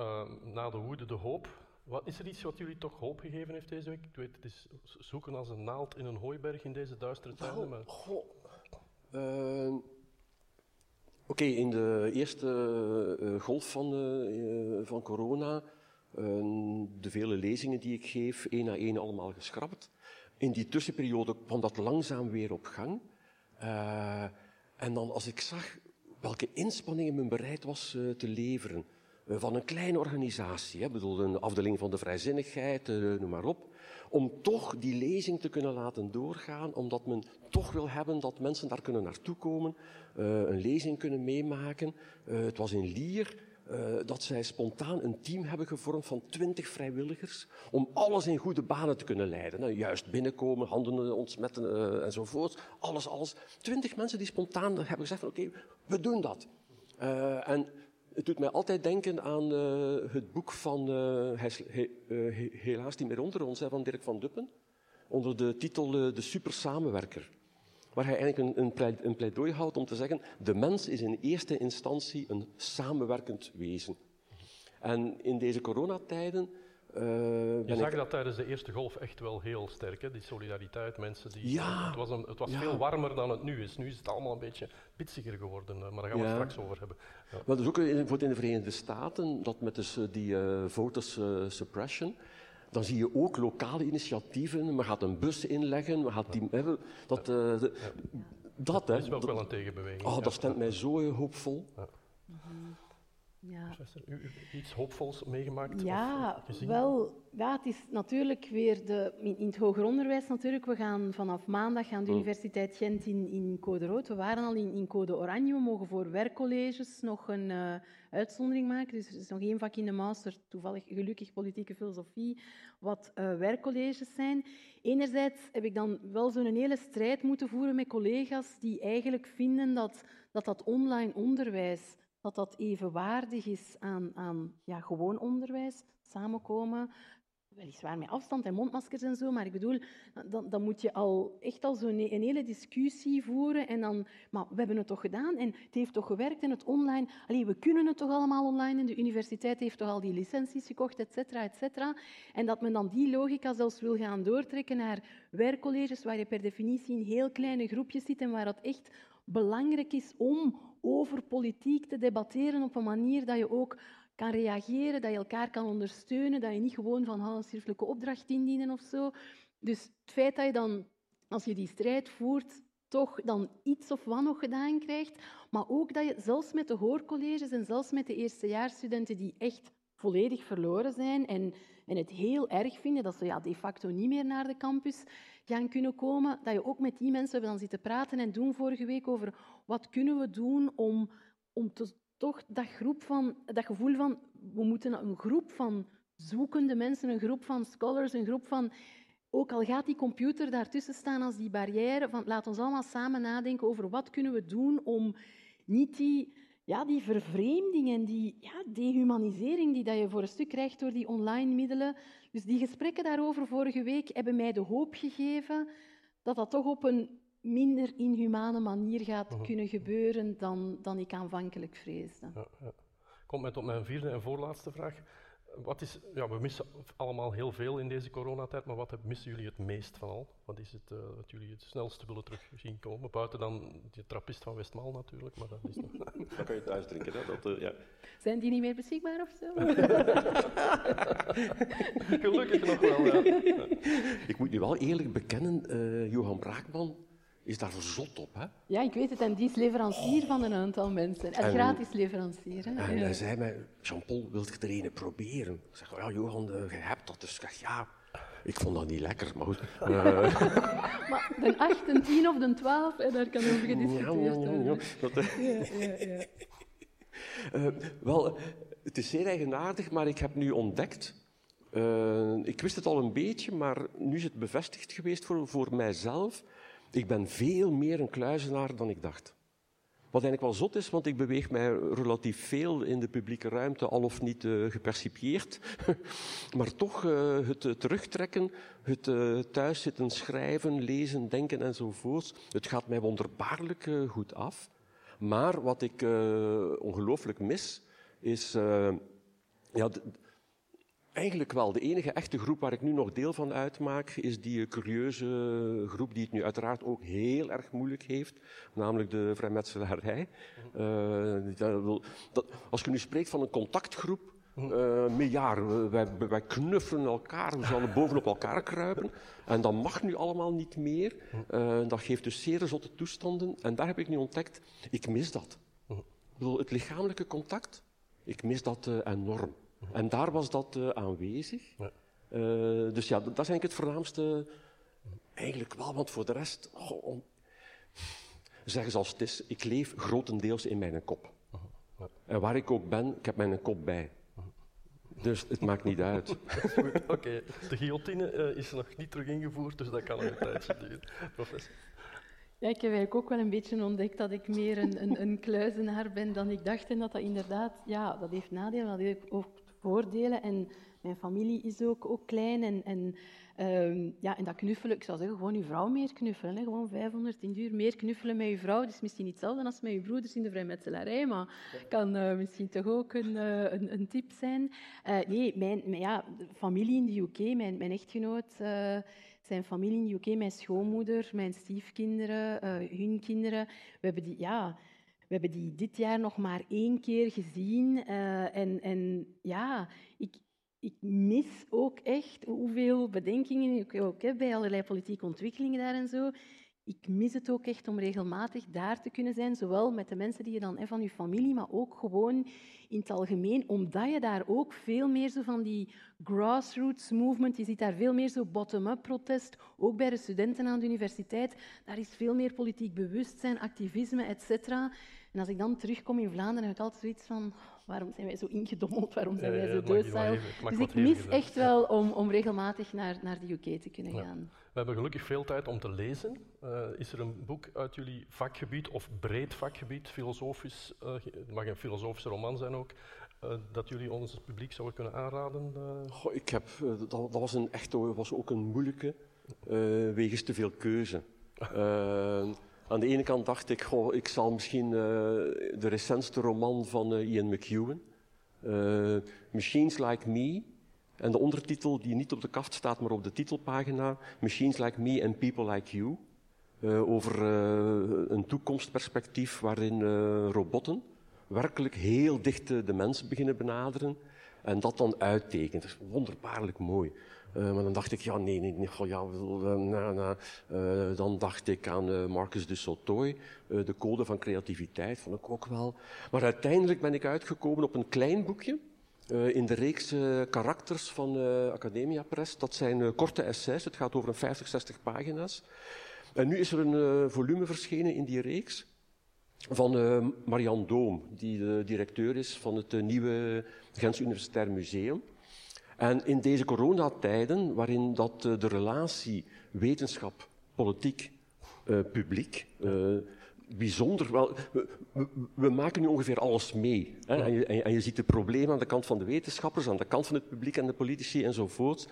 Uh, na de woede de hoop. Wat, is er iets wat jullie toch hoop gegeven heeft deze week? Ik weet, het is zoeken als een naald in een hooiberg in deze duistere tijden. Maar... Goh. Uh, Oké, in de eerste uh, golf van, uh, van corona, uh, de vele lezingen die ik geef, één na één allemaal geschrapt. In die tussenperiode kwam dat langzaam weer op gang. en dan als ik zag welke inspanningen men bereid was te leveren, van een kleine organisatie, hè, bedoel, een afdeling van de vrijzinnigheid, noem maar op, om toch die lezing te kunnen laten doorgaan, omdat men toch wil hebben dat mensen daar kunnen naartoe komen, een lezing kunnen meemaken. Het was in Lier uh, dat zij spontaan een team hebben gevormd van twintig vrijwilligers om alles in goede banen te kunnen leiden. Nou, juist binnenkomen, handen ontsmetten enzovoort. Alles, alles. Twintig mensen die spontaan hebben gezegd van oké, we doen dat. en het doet mij altijd denken aan uh, het boek van, uh, hij he, uh, helaas niet meer onder ons, hè, van Dirk van Duppen, onder de titel De Super Samenwerker. Waar hij eigenlijk een, een, pleidooi houdt om te zeggen, de mens is in eerste instantie een samenwerkend wezen. En in deze coronatijden uh, je zag dat tijdens de eerste golf echt wel heel sterk, hè? die solidariteit, mensen die... Ja, het was, een, het was ja. veel warmer dan het nu is. Nu is het allemaal een beetje pitsiger geworden, maar daar gaan we ja. straks over hebben. Ja. Maar dus ook in, in de Verenigde Staten, dat met dus die uh, voters uh, suppression, dan zie je ook lokale initiatieven. Men gaat een bus inleggen, men gaat die... Hè, dat, de, dat, hè. Dat is wel, dat, wel een tegenbeweging. Oh, dat stemt mij zo hoopvol. -hmm. Ja. U, u iets hoopvols meegemaakt? Ja, wel. Ja, het is natuurlijk weer de, in, het hoger onderwijs natuurlijk. We gaan vanaf maandag aan de mm. Universiteit Gent in, in code rood. We waren al in, in code oranje. We mogen voor werkcolleges nog een uh, uitzondering maken. Dus er is nog één vak in de master, toevallig gelukkig politieke filosofie, wat uh, werkcolleges zijn. Enerzijds heb ik dan wel zo'n hele strijd moeten voeren met collega's die eigenlijk vinden dat dat, dat online onderwijs dat dat evenwaardig is aan, aan ja, gewoon onderwijs, samenkomen, weliswaar met afstand en mondmaskers en zo, maar ik bedoel, dan, dan moet je al echt al zo'n een hele discussie voeren en dan, maar we hebben het toch gedaan en het heeft toch gewerkt en het online, allee, we kunnen het toch allemaal online en de universiteit heeft toch al die licenties gekocht, et cetera, et cetera. En dat men dan die logica zelfs wil gaan doortrekken naar werkcolleges waar je per definitie in heel kleine groepjes zit en waar het echt belangrijk is om over politiek te debatteren op een manier dat je ook kan reageren, dat je elkaar kan ondersteunen, dat je niet gewoon van een schriftelijke opdracht indienen of zo. Dus het feit dat je dan, als je die strijd voert, toch dan iets of wat nog gedaan krijgt, maar ook dat je zelfs met de hoorcolleges en zelfs met de eerstejaarsstudenten die echt volledig verloren zijn en, en het heel erg vinden dat ze ja, de facto niet meer naar de campus gaan kunnen komen, dat je ook met die mensen dan zitten praten en doen vorige week over wat kunnen we doen om, om toch dat, groep van, dat gevoel van we moeten een groep van zoekende mensen, een groep van scholars, een groep van ook al gaat die computer daartussen staan als die barrière, van laat ons allemaal samen nadenken over wat kunnen we doen om niet die, ja, die vervreemding en die ja, dehumanisering die dat je voor een stuk krijgt door die online middelen. Dus die gesprekken daarover vorige week hebben mij de hoop gegeven dat dat toch op een minder inhumane manier gaat -huh. kunnen gebeuren dan, dan ik aanvankelijk vreesde. Ja, ja. Komt mij tot mijn vierde en voorlaatste vraag. Wat is, ja, we missen allemaal heel veel in deze coronatijd, maar wat missen jullie het meest van al? Wat is het uh, wat jullie het snelste willen terug zien komen? Buiten dan die trappist van Westmaal natuurlijk, maar dat is nog... (laughs) Dan kan je thuis drinken, hè? Dat, uh, ja. Zijn die niet meer beschikbaar of zo? (laughs) Gelukkig nog wel, ja. Ik moet nu wel eerlijk bekennen, uh, Johan Braakman is daar zot op. Hè? Ja, ik weet het. En die is leverancier oh. van een aantal mensen. En, en gratis leverancier. Hè? En ja. hij zei mij, Jean-Paul, wilt je er een proberen? Ik zeg, ja, Johan, je hebt dat. Dus ik zeg, ja, ik vond dat niet lekker, maar goed. Uh. (laughs) maar de 8, de 10 of de 12, hè, daar kan over gediscuteerd worden. Ja, ja, ja. ja, ja. Uh, (laughs) wel, het is zeer eigenaardig, maar ik heb nu ontdekt... Uh, ik wist het al een beetje, maar nu is het bevestigd geweest voor, voor mijzelf ik ben veel meer een kluizenaar dan ik dacht. Wat eigenlijk wel zot is, want ik beweeg mij relatief veel in de publieke ruimte, al of niet uh, gepercipieerd. (laughs) maar toch uh, het terugtrekken, het thuis zitten schrijven, lezen, denken enzovoorts. Het gaat mij wonderbaarlijk goed af. Maar wat ik ongelooflijk mis, is ja, Eigenlijk wel. De enige echte groep waar ik nu nog deel van uitmaak, is die curieuze groep die het nu uiteraard ook heel erg moeilijk heeft, namelijk de vrijmetselarij. Uh, als je nu spreekt van een contactgroep, uh, met jaar, wij, wij, knuffelen elkaar, we zullen bovenop elkaar kruipen. En dat mag nu allemaal niet meer. Uh, dat geeft dus zeer zotte toestanden. En daar heb ik nu ontdekt, ik mis dat. Ik bedoel, het lichamelijke contact, ik mis dat enorm. En daar was dat uh, aanwezig. Ja. Uh, dus ja, dat is eigenlijk het voornaamste. Eigenlijk wel, want voor de rest. Oh, om... Zeg zoals het is, ik leef grotendeels in mijn kop. Ja. En waar ik ook ben, ik heb mijn kop bij. Dus het maakt niet uit. (laughs) Oké, okay. de guillotine uh, is nog niet terug ingevoerd, dus dat kan nog een tijdje (laughs) duren. Professor. Ja, ik heb eigenlijk ook wel een beetje ontdekt dat ik meer een, een, een kluizenaar ben dan ik dacht. En dat dat inderdaad, ja, dat heeft nadelen, dat heeft ook voordelen. En mijn familie is ook, ook klein. En, en, uh, ja, en dat knuffelen, ik zou zeggen, gewoon je vrouw meer knuffelen. Hè. Gewoon 510 uur meer knuffelen met je vrouw. Dat is misschien niet hetzelfde als met je broeders in de vrijmetselarij, maar kan uh, misschien toch ook een, uh, een, een, tip zijn. Uh, nee, mijn, mijn ja, familie in de UK, mijn, mijn echtgenoot zijn familie in de UK, mijn schoonmoeder, mijn stiefkinderen, hun kinderen. We hebben die, ja... We hebben die dit jaar nog maar één keer gezien. Uh, en, en ja, ik, ik mis ook echt hoeveel bedenkingen ik ook heb bij allerlei politieke ontwikkelingen daar en zo. Ik mis het ook echt om regelmatig daar te kunnen zijn, zowel met de mensen die je dan hebt van je familie, maar ook gewoon in het algemeen, omdat je daar ook veel meer zo van die grassroots movement, je ziet daar veel meer zo bottom-up protest, ook bij de studenten aan de universiteit. Daar is veel meer politiek bewustzijn, activisme, etc. En als ik dan terugkom in Vlaanderen, heb ik altijd zoiets van, waarom zijn wij zo ingedommeld, waarom zijn wij zo docile? Dus ik mis echt wel om, om regelmatig naar, naar de UK te kunnen gaan. We hebben gelukkig veel tijd om te lezen. Uh, is er een boek uit jullie vakgebied, of breed vakgebied, filosofisch, uh, het mag een filosofische roman zijn ook, uh, dat jullie ons publiek zouden kunnen aanraden? Goh, ik heb, dat, dat, was, een echt, was ook een moeilijke, wegens te veel keuze. (laughs) Aan de ene kant dacht ik, ik zal misschien uh, de recentste roman van uh, Ian McEwan, uh, Machines Like Me, en de ondertitel die niet op de kaft staat, maar op de titelpagina, Machines Like Me and People Like You, over een toekomstperspectief waarin robotten werkelijk heel dicht de mensen beginnen benaderen en dat dan uittekent. Dat is wonderbaarlijk mooi. Uh, maar dan dacht ik, ja, nee, nee, nee ja, uh, uh, dan dacht ik aan Marcus de Sautoy, de code van creativiteit, vond ik ook wel. Maar uiteindelijk ben ik uitgekomen op een klein boekje, in de reeks karakters van Academia Press. Dat zijn korte essays, het gaat over een 50, 60 pagina's. En nu is er een volume verschenen in die reeks van uh, Marianne Doom, die de directeur is van het nieuwe Gens Universitair Museum. En in deze coronatijden, waarin dat, uh, de relatie wetenschap, politiek, publiek, bijzonder wel. We, maken nu ongeveer alles mee. Hè? En, je, en, je, ziet de problemen aan de kant van de wetenschappers, aan de kant van het publiek en de politici enzovoort.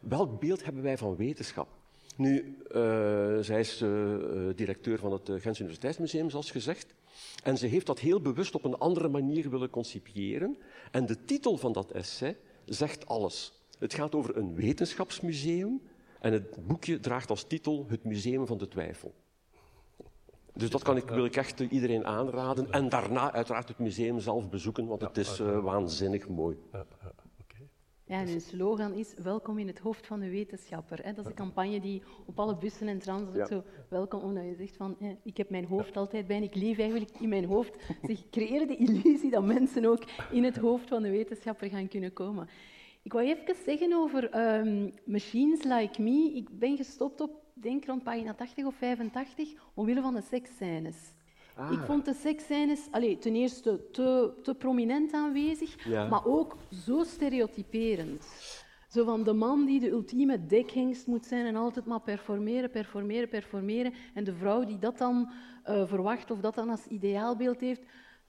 Welk beeld hebben wij van wetenschap? Nu, uh, zij is uh, directeur van het Gens Universiteitsmuseum, zoals gezegd. En ze heeft dat heel bewust op een andere manier willen concipiëren. En de titel van dat essay zegt alles. Het gaat over een wetenschapsmuseum. En het boekje draagt als titel Het Museum van de Twijfel. Dus dat kan ik, wil ik echt iedereen aanraden. En daarna uiteraard het museum zelf bezoeken, want het is uh, waanzinnig mooi. Ja, en hun slogan is welkom in het hoofd van de wetenschapper. Hè. Dat is een campagne die op alle bussen en trams zo welkom, omdat je zegt van ik heb mijn hoofd altijd bij en ik leef eigenlijk in mijn hoofd. (laughs) Dus ik creëer de illusie dat mensen ook in het hoofd van de wetenschapper gaan kunnen komen. Ik wou even zeggen over um, Machines Like Me. Ik ben gestopt op, denk rond pagina 80 of 85, omwille van de seksscènes. Ah. Ik vond de seksscènes allee, ten eerste te, te prominent aanwezig, maar ook zo stereotyperend. Zo van de man die de ultieme dekhengst moet zijn en altijd maar performeren, performeren, performeren. En de vrouw die dat dan uh, verwacht of dat dan als ideaalbeeld heeft.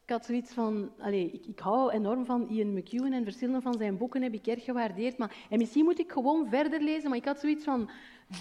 Ik had zoiets van, allez, ik, ik, hou enorm van Ian McEwan en verschillende van zijn boeken heb ik erg gewaardeerd. Maar, en misschien moet ik gewoon verder lezen, maar ik had zoiets van,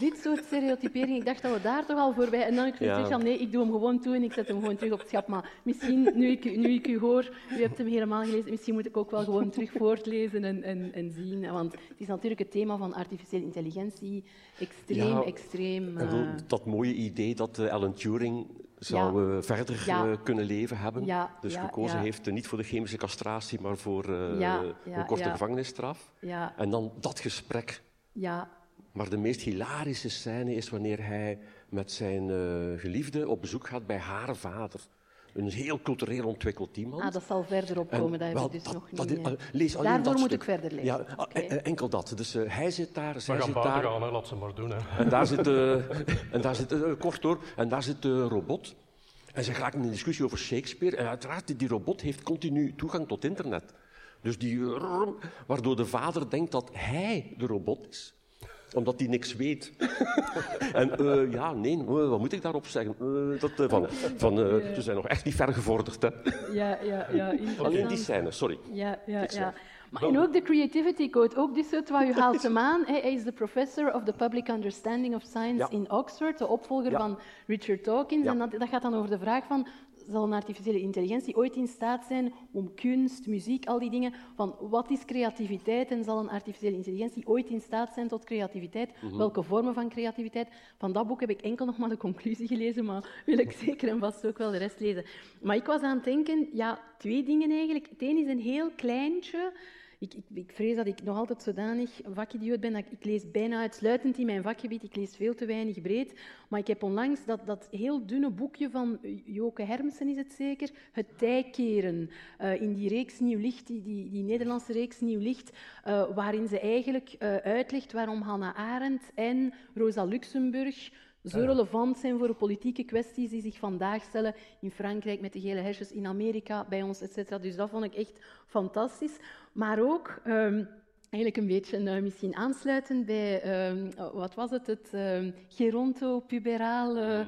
dit soort stereotypering, ik dacht dat we daar toch al voorbij... En dan ik ja. van, nee, ik doe hem gewoon toe en ik zet hem gewoon terug op het schap. Maar misschien, nu ik, nu ik u hoor, u hebt hem helemaal gelezen, misschien moet ik ook wel gewoon terug voortlezen en, en, en zien. Want het is natuurlijk het thema van artificiële intelligentie extreem, ja, extreem... Uh... Dat mooie idee dat uh, Alan Turing zou ja. uh, verder ja. kunnen leven hebben. Ja. Dus gekozen heeft niet voor de chemische castratie, maar voor een korte gevangenisstraf. En dan dat gesprek. Ja, maar de meest hilarische scène is wanneer hij met zijn uh, geliefde op bezoek gaat bij haar vader. Een heel cultureel ontwikkeld iemand. Ah, dat zal verder opkomen, dat heb ik dus dat, nog dat, niet. Uh, lees alleen Daarvoor dat moet stuk. ik verder lezen. Ja, okay. uh, enkel dat. Dus hij zit daar, zij We zit gaan daar. gaan, hè. laat ze maar doen. Hè. En daar zit, (laughs) en daar zit kort door, en daar zit de robot. En ze geraken in een discussie over Shakespeare. En uiteraard, die robot heeft continu toegang tot internet. Dus die, waardoor de vader denkt dat hij de robot is omdat hij niks weet. (laughs) en uh, ja, nee, wat moet ik daarop zeggen? Uh, dat, van, van, Ze zijn nog echt niet ver gevorderd. Hè? Ja, ja, ja. (laughs) Alleen die scène, sorry. Ja, ja, ja. Maar en ook de Creativity Code, ook die soort wat u (laughs) haalt hem aan. Hij is de professor of the public understanding of science ja. in Oxford, de opvolger ja. van Richard Dawkins. Ja. En dat, dat, gaat dan over de vraag van, zal een artificiële intelligentie ooit in staat zijn om kunst, muziek, al die dingen, van wat is creativiteit en zal een artificiële intelligentie ooit in staat zijn tot creativiteit? Mm -hmm. Welke vormen van creativiteit? Van dat boek heb ik enkel nog maar de conclusie gelezen, maar wil ik zeker en vast ook wel de rest lezen. Maar ik was aan het denken, ja, twee dingen eigenlijk. Het een is een heel kleintje. Ik, ik, ik, vrees dat ik nog altijd zodanig vakidioot ben dat ik, lees bijna uitsluitend in mijn vakgebied. Ik lees veel te weinig breed. Maar ik heb onlangs dat, dat heel dunne boekje van Joke Hermsen, is het zeker, Het Tijkeren, uh, in die reeks Nieuw Licht, die, die, Nederlandse reeks Nieuw Licht, uh, waarin ze eigenlijk uh, uitlegt waarom Hannah Arendt en Rosa Luxemburg zo relevant zijn voor de politieke kwesties die zich vandaag stellen in Frankrijk met de gele hesjes, in Amerika, bij ons, etc. Dus dat vond ik echt fantastisch. Maar ook... Um, eigenlijk een beetje uh, misschien aansluitend bij, uh, wat was het, het uh, geronto-puberaal (laughs) uh,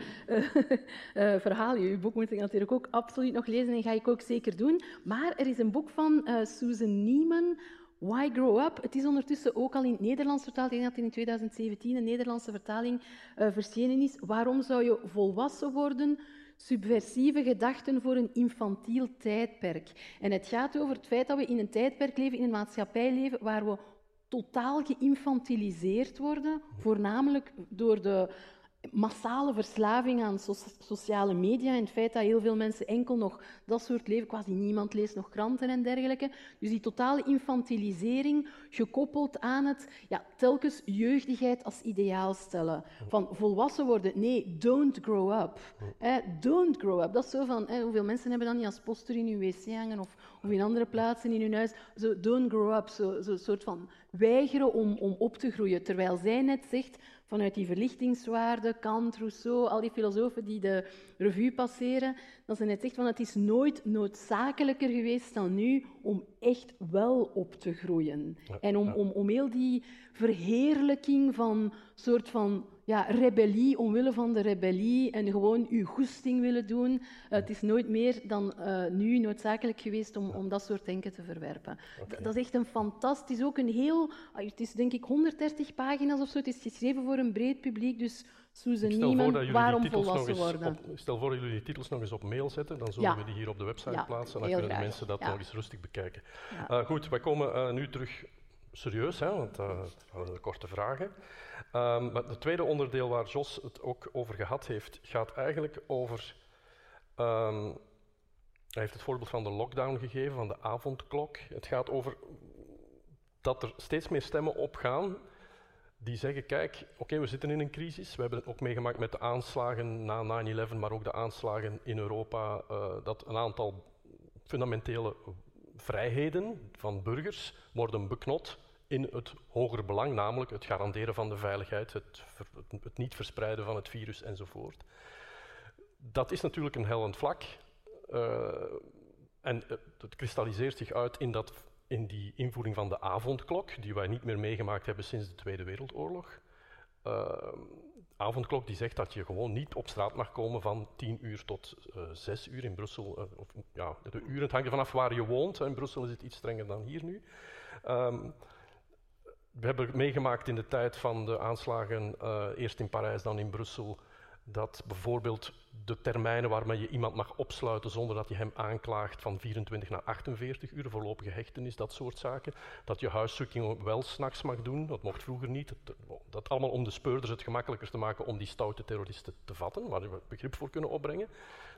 verhaal. Je boek moet ik natuurlijk ook absoluut nog lezen en ga ik ook zeker doen. Maar er is een boek van Susan Nieman, Why Grow Up? Het is ondertussen ook al in het Nederlands vertaald. Ik denk dat in 2017 een Nederlandse vertaling uh, verschenen is. Waarom zou je volwassen worden? Subversieve gedachten voor een infantiel tijdperk. En het gaat over het feit dat we in een tijdperk leven, in een maatschappij leven, waar we totaal geïnfantiliseerd worden, voornamelijk door de massale verslaving aan sociale media en het feit dat heel veel mensen enkel nog dat soort leven, quasi niemand leest nog kranten en dergelijke. Dus die totale infantilisering gekoppeld aan het ja, telkens jeugdigheid als ideaal stellen. Van volwassen worden, nee, don't grow up. Eh, don't grow up. Dat is zo van, eh, hoeveel mensen hebben dan niet als poster in hun wc hangen of, of in andere plaatsen in hun huis. Zo, don't grow up. Zo'n zo soort van weigeren om, om op te groeien. Terwijl zij net zegt, vanuit die verlichtingswaarde, Kant, Rousseau, al die filosofen die de revue passeren, dat ze net zegt van het is nooit noodzakelijker geweest dan nu om echt wel op te groeien. en om, om, om heel die verheerlijking van soort van ja, rebellie omwille van de rebellie en gewoon uw goesting willen doen. Uh, het is nooit meer dan uh, nu noodzakelijk geweest om, om dat soort denken te verwerpen. Okay. Dat is echt een fantastisch, ook een heel, ah, het is denk ik 130 pagina's of zo, het is geschreven voor een breed publiek, dus Susan Nieman, waarom volwassen worden. Op, stel voor dat jullie die titels nog eens op mail zetten, dan zullen ja. we die hier op de website ja, plaatsen en dan kunnen de mensen dat nog eens rustig bekijken. Uh, goed, wij komen nu terug serieus, hè, want uh, de korte vragen. Um, maar het tweede onderdeel waar Jos het ook over gehad heeft, gaat eigenlijk over. Um, hij heeft het voorbeeld van de lockdown gegeven, van de avondklok. Het gaat over dat er steeds meer stemmen opgaan die zeggen: kijk, oké, we zitten in een crisis. We hebben het ook meegemaakt met de aanslagen na 9-11, maar ook de aanslagen in Europa. Uh, dat een aantal fundamentele vrijheden van burgers worden beknot in het hoger belang, namelijk het garanderen van de veiligheid, het, het, niet verspreiden van het virus enzovoort. Dat is natuurlijk een hellend vlak. Uh, en het kristalliseert zich uit in, dat, in die invoering van de avondklok, die wij niet meer meegemaakt hebben sinds de Tweede Wereldoorlog. Uh, avondklok die zegt dat je gewoon niet op straat mag komen van 10 uur tot uh, eh, 6 uur in Brussel. Uh, of, ja, de uren, het hangt vanaf waar je woont. In Brussel is het iets strenger dan hier nu. Um, we hebben meegemaakt in de tijd van de aanslagen, uh, eerst in Parijs, dan in Brussel, dat bijvoorbeeld de termijnen waarmee je iemand mag opsluiten zonder dat je hem aanklaagt van 24 naar 48 uur, voorlopige hechtenis, dat soort zaken. Dat je huiszoeking wel s'nachts mag doen, dat mocht vroeger niet. Dat, dat, allemaal om de speurders het gemakkelijker te maken om die stoute terroristen te vatten, waar we begrip voor kunnen opbrengen.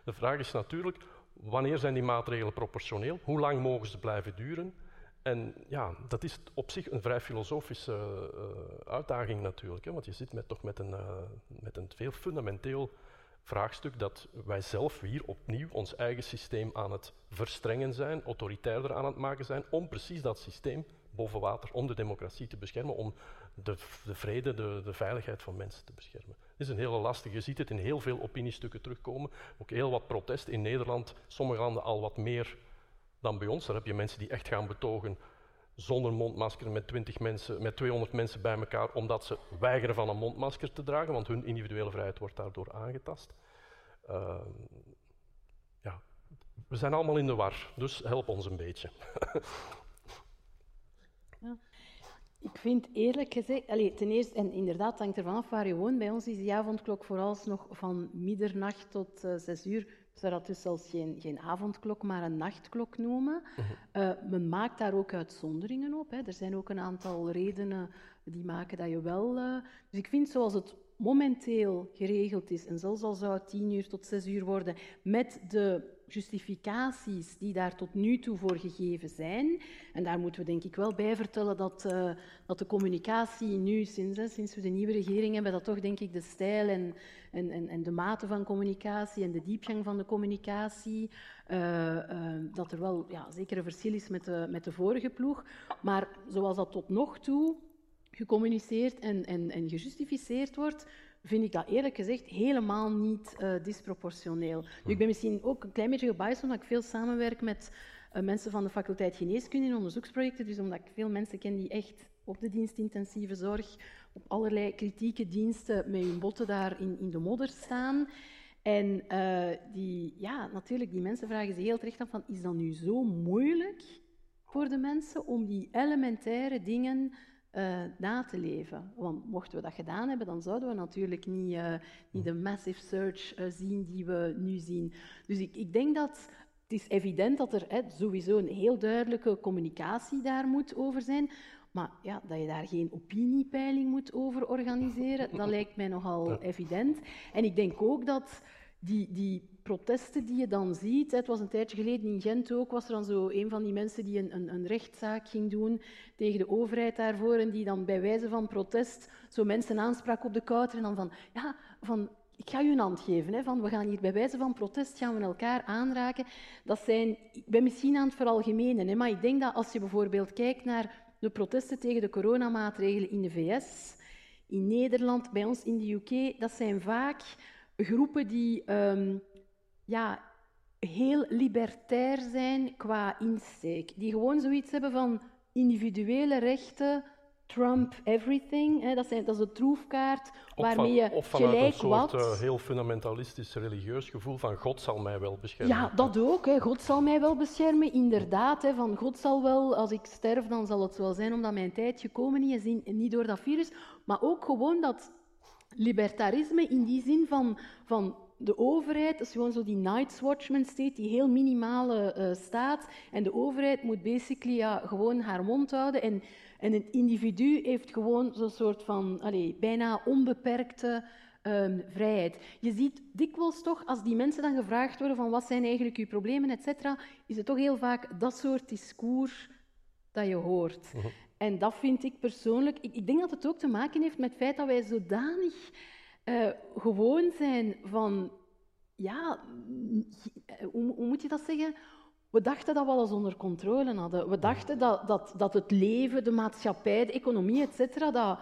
De vraag is natuurlijk, wanneer zijn die maatregelen proportioneel? Hoe lang mogen ze blijven duren? En ja, dat is op zich een vrij filosofische uh, uitdaging natuurlijk, hè, want je zit met, toch met een, uh, met een veel fundamenteel vraagstuk dat wij zelf hier opnieuw ons eigen systeem aan het verstrengen zijn, autoritairder aan het maken zijn, om precies dat systeem boven water, om de democratie te beschermen, om de, de vrede, de, de, veiligheid van mensen te beschermen. Het is een hele lastige, je ziet het in heel veel opiniestukken terugkomen, ook heel wat protest in Nederland, sommige landen al wat meer dan bij ons. Daar heb je mensen die echt gaan betogen zonder mondmasker met, 20 mensen, met 200 mensen bij elkaar, omdat ze weigeren van een mondmasker te dragen, want hun individuele vrijheid wordt daardoor aangetast. Uh, ja, we zijn allemaal in de war, dus help ons een beetje. (laughs) ja. Ik vind eerlijk gezegd, allez, ten eerste, en inderdaad, hangt ervan af waar je woont. Bij ons is die avondklok vooralsnog van middernacht tot uh, zes uur zou dat dus zelfs geen, geen avondklok, maar een nachtklok noemen. Uh, men maakt daar ook uitzonderingen op. Hè. Er zijn ook een aantal redenen die maken dat je wel... Uh, dus ik vind zoals het momenteel geregeld is, en zelfs al zou het tien uur tot zes uur worden, met de justificaties die daar tot nu toe voor gegeven zijn. En daar moeten we denk ik wel bij vertellen dat, uh, dat de communicatie nu, sinds, sinds we de nieuwe regering hebben, dat toch denk ik de stijl en, en, en, en de mate van communicatie en de diepgang van de communicatie, uh, uh, dat er wel ja, zeker een verschil is met de, met de vorige ploeg. Maar zoals dat tot nog toe gecommuniceerd en, en, en gejustificeerd wordt, vind ik dat eerlijk gezegd helemaal niet uh, disproportioneel. Ik ben misschien ook een klein beetje gebiased omdat ik veel samenwerk met uh, mensen van de faculteit geneeskunde in onderzoeksprojecten, dus omdat ik veel mensen ken die echt op de dienstintensieve zorg, op allerlei kritieke diensten met hun botten daar in, in de modder staan. En uh, die, ja, natuurlijk, die mensen vragen zich heel terecht af van, is dat nu zo moeilijk voor de mensen om die elementaire dingen uh, na te leven. Want mochten we dat gedaan hebben, dan zouden we natuurlijk niet, uh, niet de massive search uh, zien die we nu zien. Dus ik, ik denk dat het is evident dat er hè, sowieso een heel duidelijke communicatie daar moet over zijn. Maar ja, dat je daar geen opiniepeiling moet over organiseren, dat lijkt mij nogal evident. En ik denk ook dat die, die protesten die je dan ziet. Het was een tijdje geleden in Gent ook, was er dan zo een van die mensen die een, een, een, rechtszaak ging doen tegen de overheid daarvoor en die dan bij wijze van protest zo mensen aansprak op de kouter en dan van, ja, van ik ga u een hand geven, hè, van we gaan hier bij wijze van protest gaan we elkaar aanraken. Dat zijn, ik ben misschien aan het veralgemenen, hè, maar ik denk dat als je bijvoorbeeld kijkt naar de protesten tegen de coronamaatregelen in de VS, in Nederland, bij ons in de UK, dat zijn vaak groepen die um, ja, heel libertair zijn qua insteek. Die gewoon zoiets hebben van individuele rechten, Trump everything. Hè, dat, zijn, dat is de troefkaart waarmee je of gelijk een soort, wat... Uh, heel fundamentalistisch religieus gevoel van God zal mij wel beschermen. Ja, dat ook. Hè. God zal mij wel beschermen, inderdaad. Hè, van God zal wel, als ik sterf, dan zal het wel zijn omdat mijn tijd gekomen is en niet door dat virus. Maar ook gewoon dat libertarisme in die zin van, van de overheid, dat is gewoon zo die Night's Watchman state, die heel minimale uh, staat. En de overheid moet basically ja, gewoon haar mond houden. En, en een individu heeft gewoon zo'n soort van allez, bijna onbeperkte um, vrijheid. Je ziet dikwijls toch, als die mensen dan gevraagd worden van wat zijn eigenlijk uw problemen, et cetera, is het toch heel vaak dat soort discours dat je hoort. Uh -huh. En dat vind ik persoonlijk... Ik, ik, denk dat het ook te maken heeft met het feit dat wij zodanig uh, gewoon zijn van... Ja, hoe, hoe, moet je dat zeggen? We dachten dat we alles onder controle hadden. We dachten dat, dat, dat het leven, de maatschappij, de economie, et cetera, dat,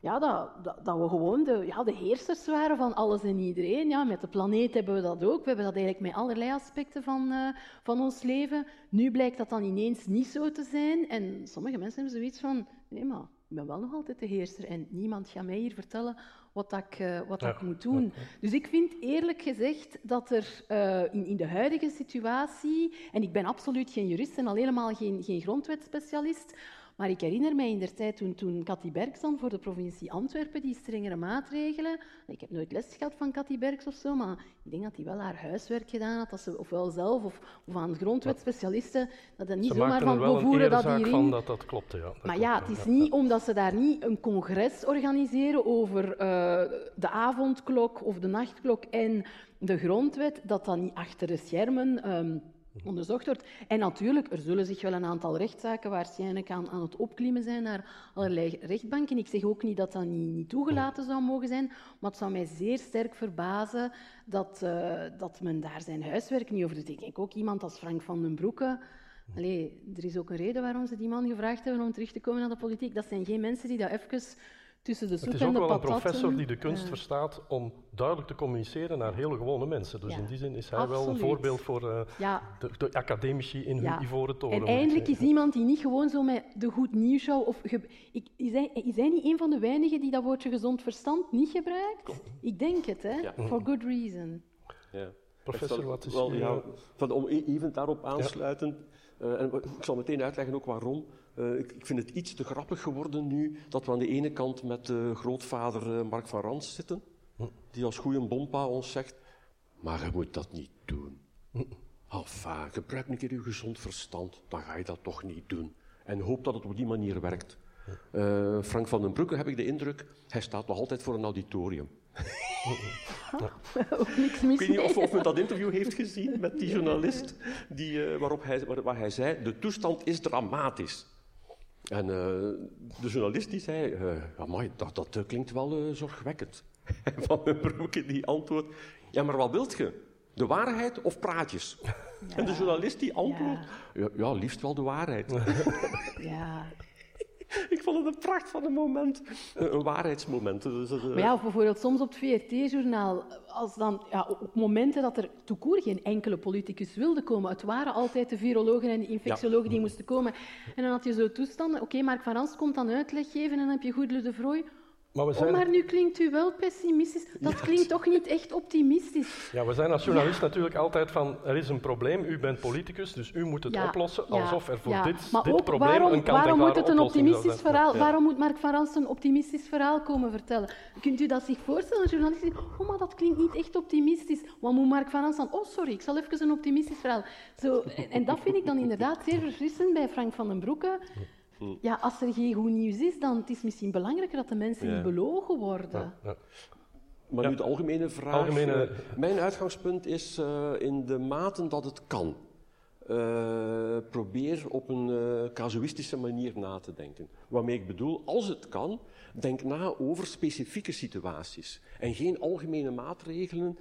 ja, dat, dat, we gewoon de, ja, de heersers waren van alles en iedereen. Ja, met de planeet hebben we dat ook. We hebben dat eigenlijk met allerlei aspecten van, uh, van ons leven. Nu blijkt dat dan ineens niet zo te zijn. En sommige mensen hebben zoiets van, nee maar, ik ben wel nog altijd de heerser en niemand gaat mij hier vertellen wat ik, uh, wat ja. ik moet doen. Ja. Dus ik vind eerlijk gezegd dat er uh, in, in, de huidige situatie, en ik ben absoluut geen jurist en al helemaal geen, geen grondwetspecialist, maar ik herinner mij in der tijd toen, toen Cathy Berks dan voor de provincie Antwerpen die strengere maatregelen. Ik heb nooit les gehad van Cathy Berks of zo, maar ik denk dat hij wel haar huiswerk gedaan had, dat ze ofwel zelf of, of aan grondwetspecialisten, dat dat niet ze zomaar van we voeren dat hierin. Van dat dat klopte, ja. Dat maar ja, het is niet omdat ze daar niet een congres organiseren over uh, de avondklok of de nachtklok en de grondwet, dat dat niet achter de schermen. Um, onderzocht wordt. En natuurlijk, er zullen zich wel een aantal rechtszaken waarschijnlijk aan, het opklimmen zijn naar allerlei rechtbanken. Ik zeg ook niet dat dat niet, toegelaten zou mogen zijn, maar het zou mij zeer sterk verbazen dat, uh, dat men daar zijn huiswerk niet over doet. Ik denk ook iemand als Frank van den Broeke. Allee, er is ook een reden waarom ze die man gevraagd hebben om terug te komen naar de politiek. Dat zijn geen mensen die dat even tussen de soep Het is ook wel een professor die de kunst verstaat om duidelijk te communiceren naar hele gewone mensen. Dus Ja, in die zin is hij wel een voorbeeld voor eh, Ja, de, de academici in hun Ja. ivoren toren. En eindelijk is iemand die niet gewoon zo met de goed nieuws of ik, is, hij, is hij niet een van de weinigen die dat woordje gezond verstand niet gebruikt? Ik denk het, hè? Ja. For good reason. Ja. Professor, wat is wel, ja, van, Om e- even daarop aansluitend, eh, en ik zal meteen uitleggen ook waarom. Eh, ik, ik vind het iets te grappig geworden nu dat we aan de ene kant met eh, grootvader eh, Mark van Rans zitten, die als goede bompa ons zegt, maar je moet dat niet doen. Enfin, gebruik een keer je gezond verstand, dan ga je dat toch niet doen. En hoop dat het op die manier werkt. Eh, Frank van den Broeke heb ik de indruk, hij staat nog altijd voor een auditorium. (laughs) (laughs) Ook niks mis Ik weet niet of, of men dat interview heeft gezien met die (laughs) journalist, die, waarop hij, waar, waar hij zei, de toestand is dramatisch. En eh, de journalist die zei, eh amai, dat, dat eh, klinkt wel zorgwekkend. En (laughs) Van den Broeke die antwoordt, ja maar wat wilt je? De waarheid of praatjes? En de journalist die antwoordt, ja. Ja, liefst wel de waarheid. Ja. (laughs) (laughs) Ik vond het een pracht van een moment, een, een waarheidsmoment. Dus, eh, Maar ja, of bijvoorbeeld soms op het VRT-journaal, als dan, ja, op momenten dat er toekoor geen enkele politicus wilde komen. Het waren altijd de virologen en de infectiologen die moesten komen. En dan had je zo toestanden. Oké, Mark van Rans komt dan uitleg geven en dan heb je Goedele de Vrooy. Maar we Oh, maar nu klinkt u wel pessimistisch. Dat klinkt toch niet echt optimistisch? ja, we zijn als journalist natuurlijk altijd van, er is een probleem, u bent politicus, dus u moet het Ja, oplossen, alsof er voor ja. dit, maar dit ook probleem waarom, een waarom moet het een optimistisch verhaal? Waarom moet Mark van Rans een optimistisch verhaal komen vertellen? Kunt u dat zich voorstellen, een journalist oh, maar dat klinkt niet echt optimistisch. Wat moet Mark van Rans dan? Oh, sorry, ik zal even een optimistisch verhaal. Zo, en, en dat vind ik dan inderdaad zeer verfrissend bij Frank van den Broeke. Ja, als er geen goed nieuws is, dan het is misschien belangrijker dat de mensen Ja. niet belogen worden. Ja. Maar Ja. nu de algemene vraag. Algemene- eh, mijn uitgangspunt is eh, in de mate dat het kan. eh, probeer op een eh, casuïstische manier na te denken. Waarmee ik bedoel, als het kan, denk na over specifieke situaties. En geen algemene maatregelen,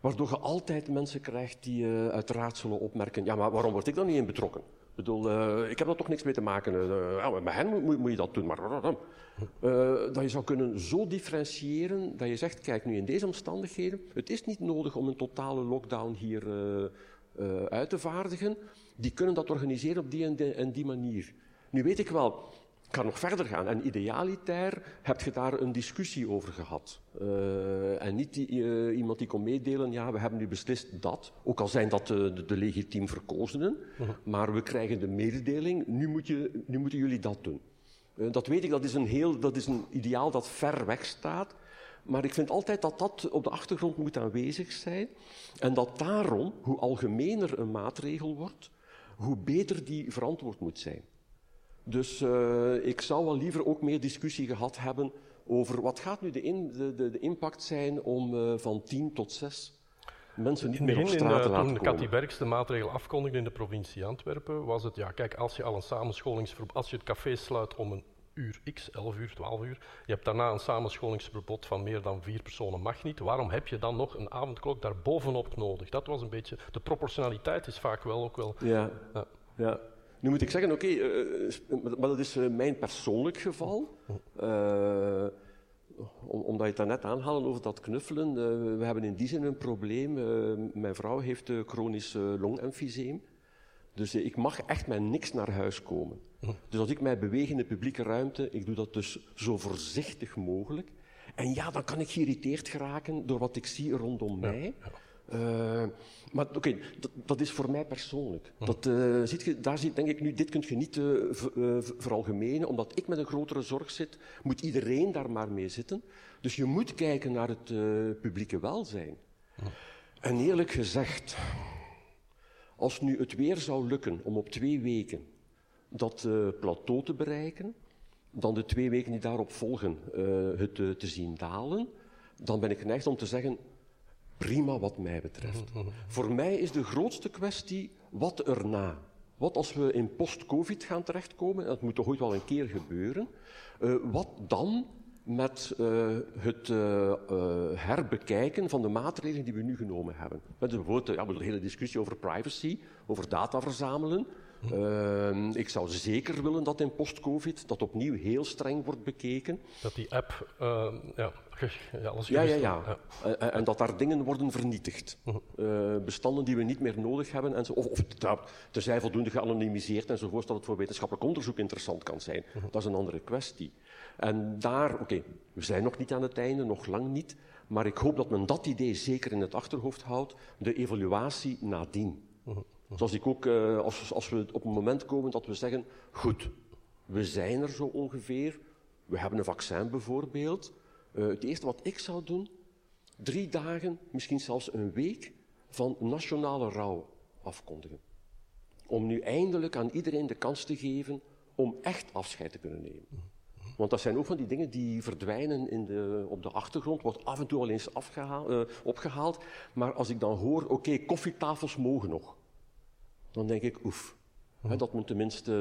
waardoor je altijd mensen krijgt die eh, uiteraard zullen opmerken: ja, maar waarom word ik dan niet in betrokken? Ik bedoel, eh, ik heb daar toch niks mee te maken. ja, met hen moet, moet, je dat doen. Maar eh, dat je zou kunnen zo differentiëren dat je zegt, kijk nu in deze omstandigheden, het is niet nodig om een totale lockdown hier uit te vaardigen. Die kunnen dat organiseren op die en die manier. Nu weet ik wel, ga nog verder gaan. En idealitair heb je daar een discussie over gehad. Eh, en niet die, eh, iemand die kon meedelen, ja, we hebben nu beslist dat. Ook al zijn dat de, de, de legitiem verkozenen. Maar we krijgen de mededeling, nu, moet je, nu moeten jullie dat doen. Eh, dat weet ik, dat is, een heel, dat is een ideaal dat ver weg staat. Maar ik vind altijd dat dat op de achtergrond moet aanwezig zijn. En dat daarom, hoe algemener een maatregel wordt, hoe beter die verantwoord moet zijn. Dus eh, ik zou wel liever ook meer discussie gehad hebben over wat gaat nu de, in, de, de, de impact zijn om eh, van 10 tot 6 mensen niet meer op begin, in, straat te eh, laten toen komen. Cathy Berks de maatregel afkondigde in de provincie Antwerpen, was het, ja, kijk, als je al een samenscholingsverbod, als je het café sluit om een uur x, 11 uur, 12 uur, je hebt daarna een samenscholingsverbod van meer dan vier personen mag niet, waarom heb je dan nog een avondklok daar bovenop nodig? Dat was een beetje, de proportionaliteit is vaak wel ook wel... Ja. Ja. Ja. Nu moet ik zeggen, oké, eh, maar dat is eh, mijn persoonlijk geval. Eh, om, omdat je het daarnet aanhaalde over dat knuffelen. eh, we hebben in die zin een probleem. Eh, mijn vrouw heeft eh, chronisch eh, longemfyseem. Dus eh, ik mag echt met niks naar huis komen. Dus als ik mij beweeg in de publieke ruimte, ik doe dat dus zo voorzichtig mogelijk. En ja, dan kan ik geïrriteerd geraken door wat ik zie rondom mij. Eh, maar oké, dat, dat is voor mij persoonlijk. Dat, eh, ziet je, daar zit, denk ik nu, dit kun je niet ver- veralgemenen. Omdat ik met een grotere zorg zit, moet iedereen daar maar mee zitten. Dus je moet kijken naar het publieke welzijn. En eerlijk gezegd, als nu het weer zou lukken om op twee weken dat plateau te bereiken, dan de twee weken die daarop volgen het te zien dalen, dan ben ik geneigd om te zeggen, prima wat mij betreft. Voor mij is de grootste kwestie, wat erna? Wat als we in post-covid gaan terechtkomen, en dat moet toch ooit wel een keer gebeuren, eh, wat dan met eh, het eh, herbekijken van de maatregelen die we nu genomen hebben? Met bijvoorbeeld eh, ja, de hele discussie over privacy, over data verzamelen. Eh, ik zou zeker willen dat in post-covid dat opnieuw heel streng wordt bekeken. Dat die app, eh, ja, ja, alles Ja, ja, ja. En, en- en dat daar dingen worden vernietigd. Eh, bestanden die we niet meer nodig hebben. En zo, of, of te- tenzij voldoende geanonimiseerd enzovoort, dat het voor wetenschappelijk onderzoek interessant kan zijn. Dat is een andere kwestie. En daar, oké, we zijn nog niet aan het einde, nog lang niet. Maar ik hoop dat men dat idee zeker in het achterhoofd houdt. De evaluatie nadien. Zoals ik ook, eh, als, als we op een moment komen dat we zeggen, goed, we zijn er zo ongeveer. We hebben een vaccin bijvoorbeeld. Eh, het eerste wat ik zou doen, drie dagen, misschien zelfs een week, van nationale rouw afkondigen. Om nu eindelijk aan iedereen de kans te geven om echt afscheid te kunnen nemen. Want dat zijn ook van die dingen die verdwijnen in de, op de achtergrond, wordt af en toe al eens uh, opgehaald. Maar als ik dan hoor, oké, koffietafels mogen nog, dan denk ik, oef, dat men tenminste...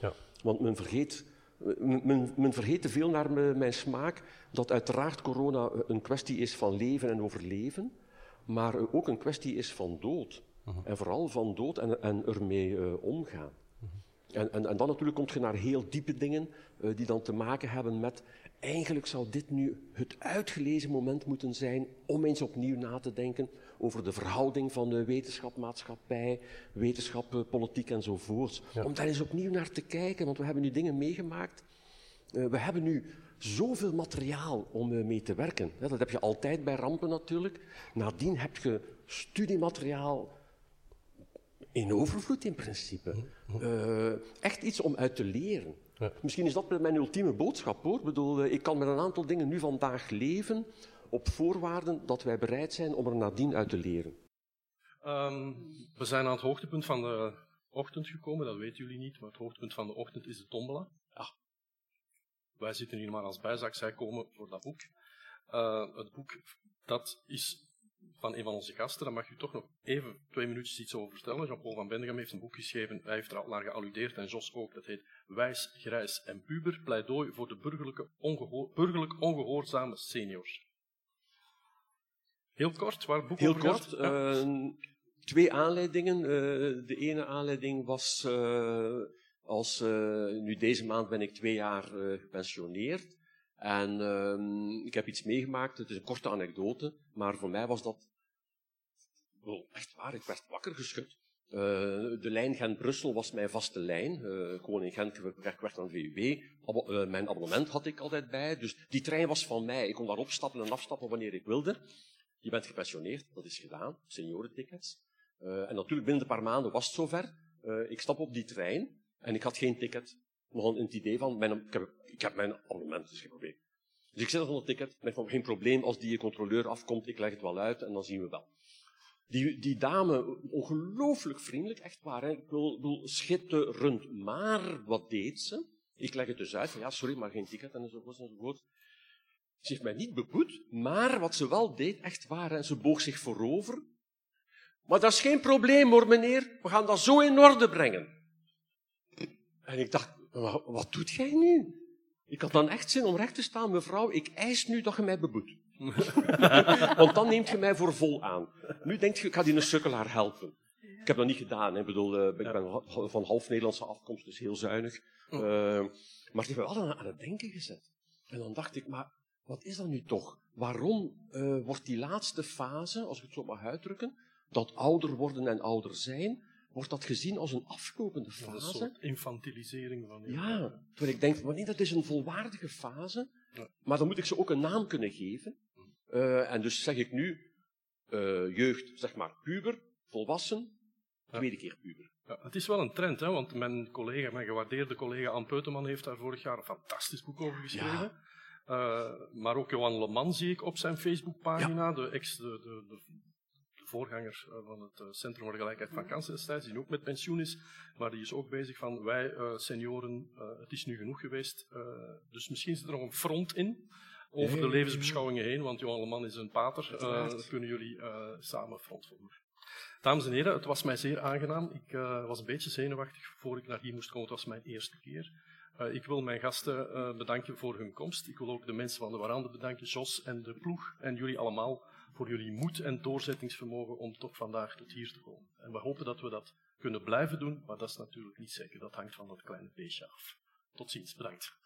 Ja. Want men vergeet, men, men vergeet te veel naar mijn smaak dat uiteraard corona een kwestie is van leven en overleven, maar ook een kwestie is van dood. En vooral van dood en, en ermee uh, omgaan. En, en, en, dan natuurlijk komt je naar heel diepe dingen die dan te maken hebben met eigenlijk zou dit nu het uitgelezen moment moeten zijn om eens opnieuw na te denken over de verhouding van de wetenschap, maatschappij, wetenschap, uh, politiek enzovoorts. Ja. Om daar eens opnieuw naar te kijken, want we hebben nu dingen meegemaakt. Uh, we hebben nu zoveel materiaal om mee te werken. Dat heb je altijd bij rampen natuurlijk. Nadien heb je studiemateriaal, in overvloed in principe. Uh, echt iets om uit te leren. Ja. Misschien is dat mijn ultieme boodschap hoor. Ik, bedoel, eh, ik kan met een aantal dingen nu vandaag leven op voorwaarden dat wij bereid zijn om er nadien uit te leren. Um, we zijn aan het hoogtepunt van de ochtend gekomen, dat weten jullie niet, maar het hoogtepunt van de ochtend is de tombola. Ja. Wij zitten hier maar als bijzak, zij komen voor dat boek. Uh, het boek, dat is van een van onze gasten, daar mag u toch nog even twee minuutjes iets over vertellen. Jean-Paul van Bendegem heeft een boek geschreven, hij heeft er al naar gealludeerd en Jos ook, dat heet Wijs, Grijs en Puber, pleidooi voor de burgerlijke ongehoor, burgerlijk ongehoorzame seniors. Heel kort, waar het boek Heel over kort, gaat? Uh, twee aanleidingen. Uh, de ene aanleiding was, uh, als nu deze maand ben ik twee jaar gepensioneerd. En uh, ik heb iets meegemaakt, het is een korte anekdote, maar voor mij was dat echt waar, ik werd wakker geschud. Uh, de lijn Gent-Brussel was mijn vaste lijn. Uh, gewoon in Gent werd, werd aan VUB. Uh, mijn abonnement had ik altijd bij. Dus die trein was van mij. Ik kon daar opstappen en afstappen wanneer ik wilde. Je bent gepensioneerd, dat is gedaan. Seniorentickets. en natuurlijk binnen een paar maanden was het zover. ik stap op die trein en ik had geen ticket nog het idee van, mijn, ik, heb, ik heb mijn abonnement, dus geen probleem. Dus ik zet op een ticket, van geen probleem, als die controleur afkomt, ik leg het wel uit en dan zien we wel. Die, die dame, ongelooflijk vriendelijk, echt waar, hè? ik wil schitterend. Maar wat deed ze? Ik leg het dus uit, van ja, sorry, maar geen ticket enzovoort enzovoort. Ze heeft mij niet beboet, maar wat ze wel deed, echt waar, en ze boog zich voorover. Maar dat is geen probleem hoor, meneer, we gaan dat zo in orde brengen. En ik dacht, wat doet jij nu? Ik had dan echt zin om recht te staan, mevrouw, ik eis nu dat je mij beboet. (laughs) Want dan neemt je mij voor vol aan. Nu denkt je, ik ga die een sukkelaar helpen. Ik heb dat niet gedaan. Hè. Ik, bedoel, uh, ik ben van half Nederlandse afkomst, dus heel zuinig. Uh, maar heeft me wel aan, het denken gezet. En dan dacht ik, maar wat is dat nu toch? Waarom uh, wordt die laatste fase, als ik het zo mag uitdrukken, dat ouder worden en ouder zijn, wordt dat gezien als een aflopende fase. Een soort infantilisering van je. Ja, terwijl ik denk, wanneer dat is een volwaardige fase, maar dan moet ik ze ook een naam kunnen geven. Uh, en dus zeg ik nu, uh, jeugd, zeg maar puber, volwassen, tweede keer puber. Ja, het is wel een trend, hè, want mijn collega, mijn gewaardeerde collega Anne Peuteman heeft daar vorig jaar een fantastisch boek over geschreven. Ja. Uh, maar ook Johan Leman zie ik op zijn Facebookpagina, ja. de, ex, de, de, de, voorganger eh, van het eh, Centrum voor de Gelijkheid van Kansen destijds, die ook met pensioen is, maar die is ook bezig van wij uh, senioren, uh, het is nu genoeg geweest, dus misschien zit er nog een front in over de levensbeschouwingen heen, want Johan Leman is een pater, uh, kunnen jullie samen front vormen. Dames en heren, het was mij zeer aangenaam. Ik was een beetje zenuwachtig voor ik naar hier moest komen. Het was mijn eerste keer. Ik wil mijn gasten bedanken voor hun komst. Ik wil ook de mensen van de Warande bedanken, Jos en de ploeg en jullie allemaal voor jullie moed en doorzettingsvermogen om toch vandaag tot hier te komen. En we hopen dat we dat kunnen blijven doen, maar dat is natuurlijk niet zeker. Dat hangt van dat kleine beestje af. Tot ziens, bedankt.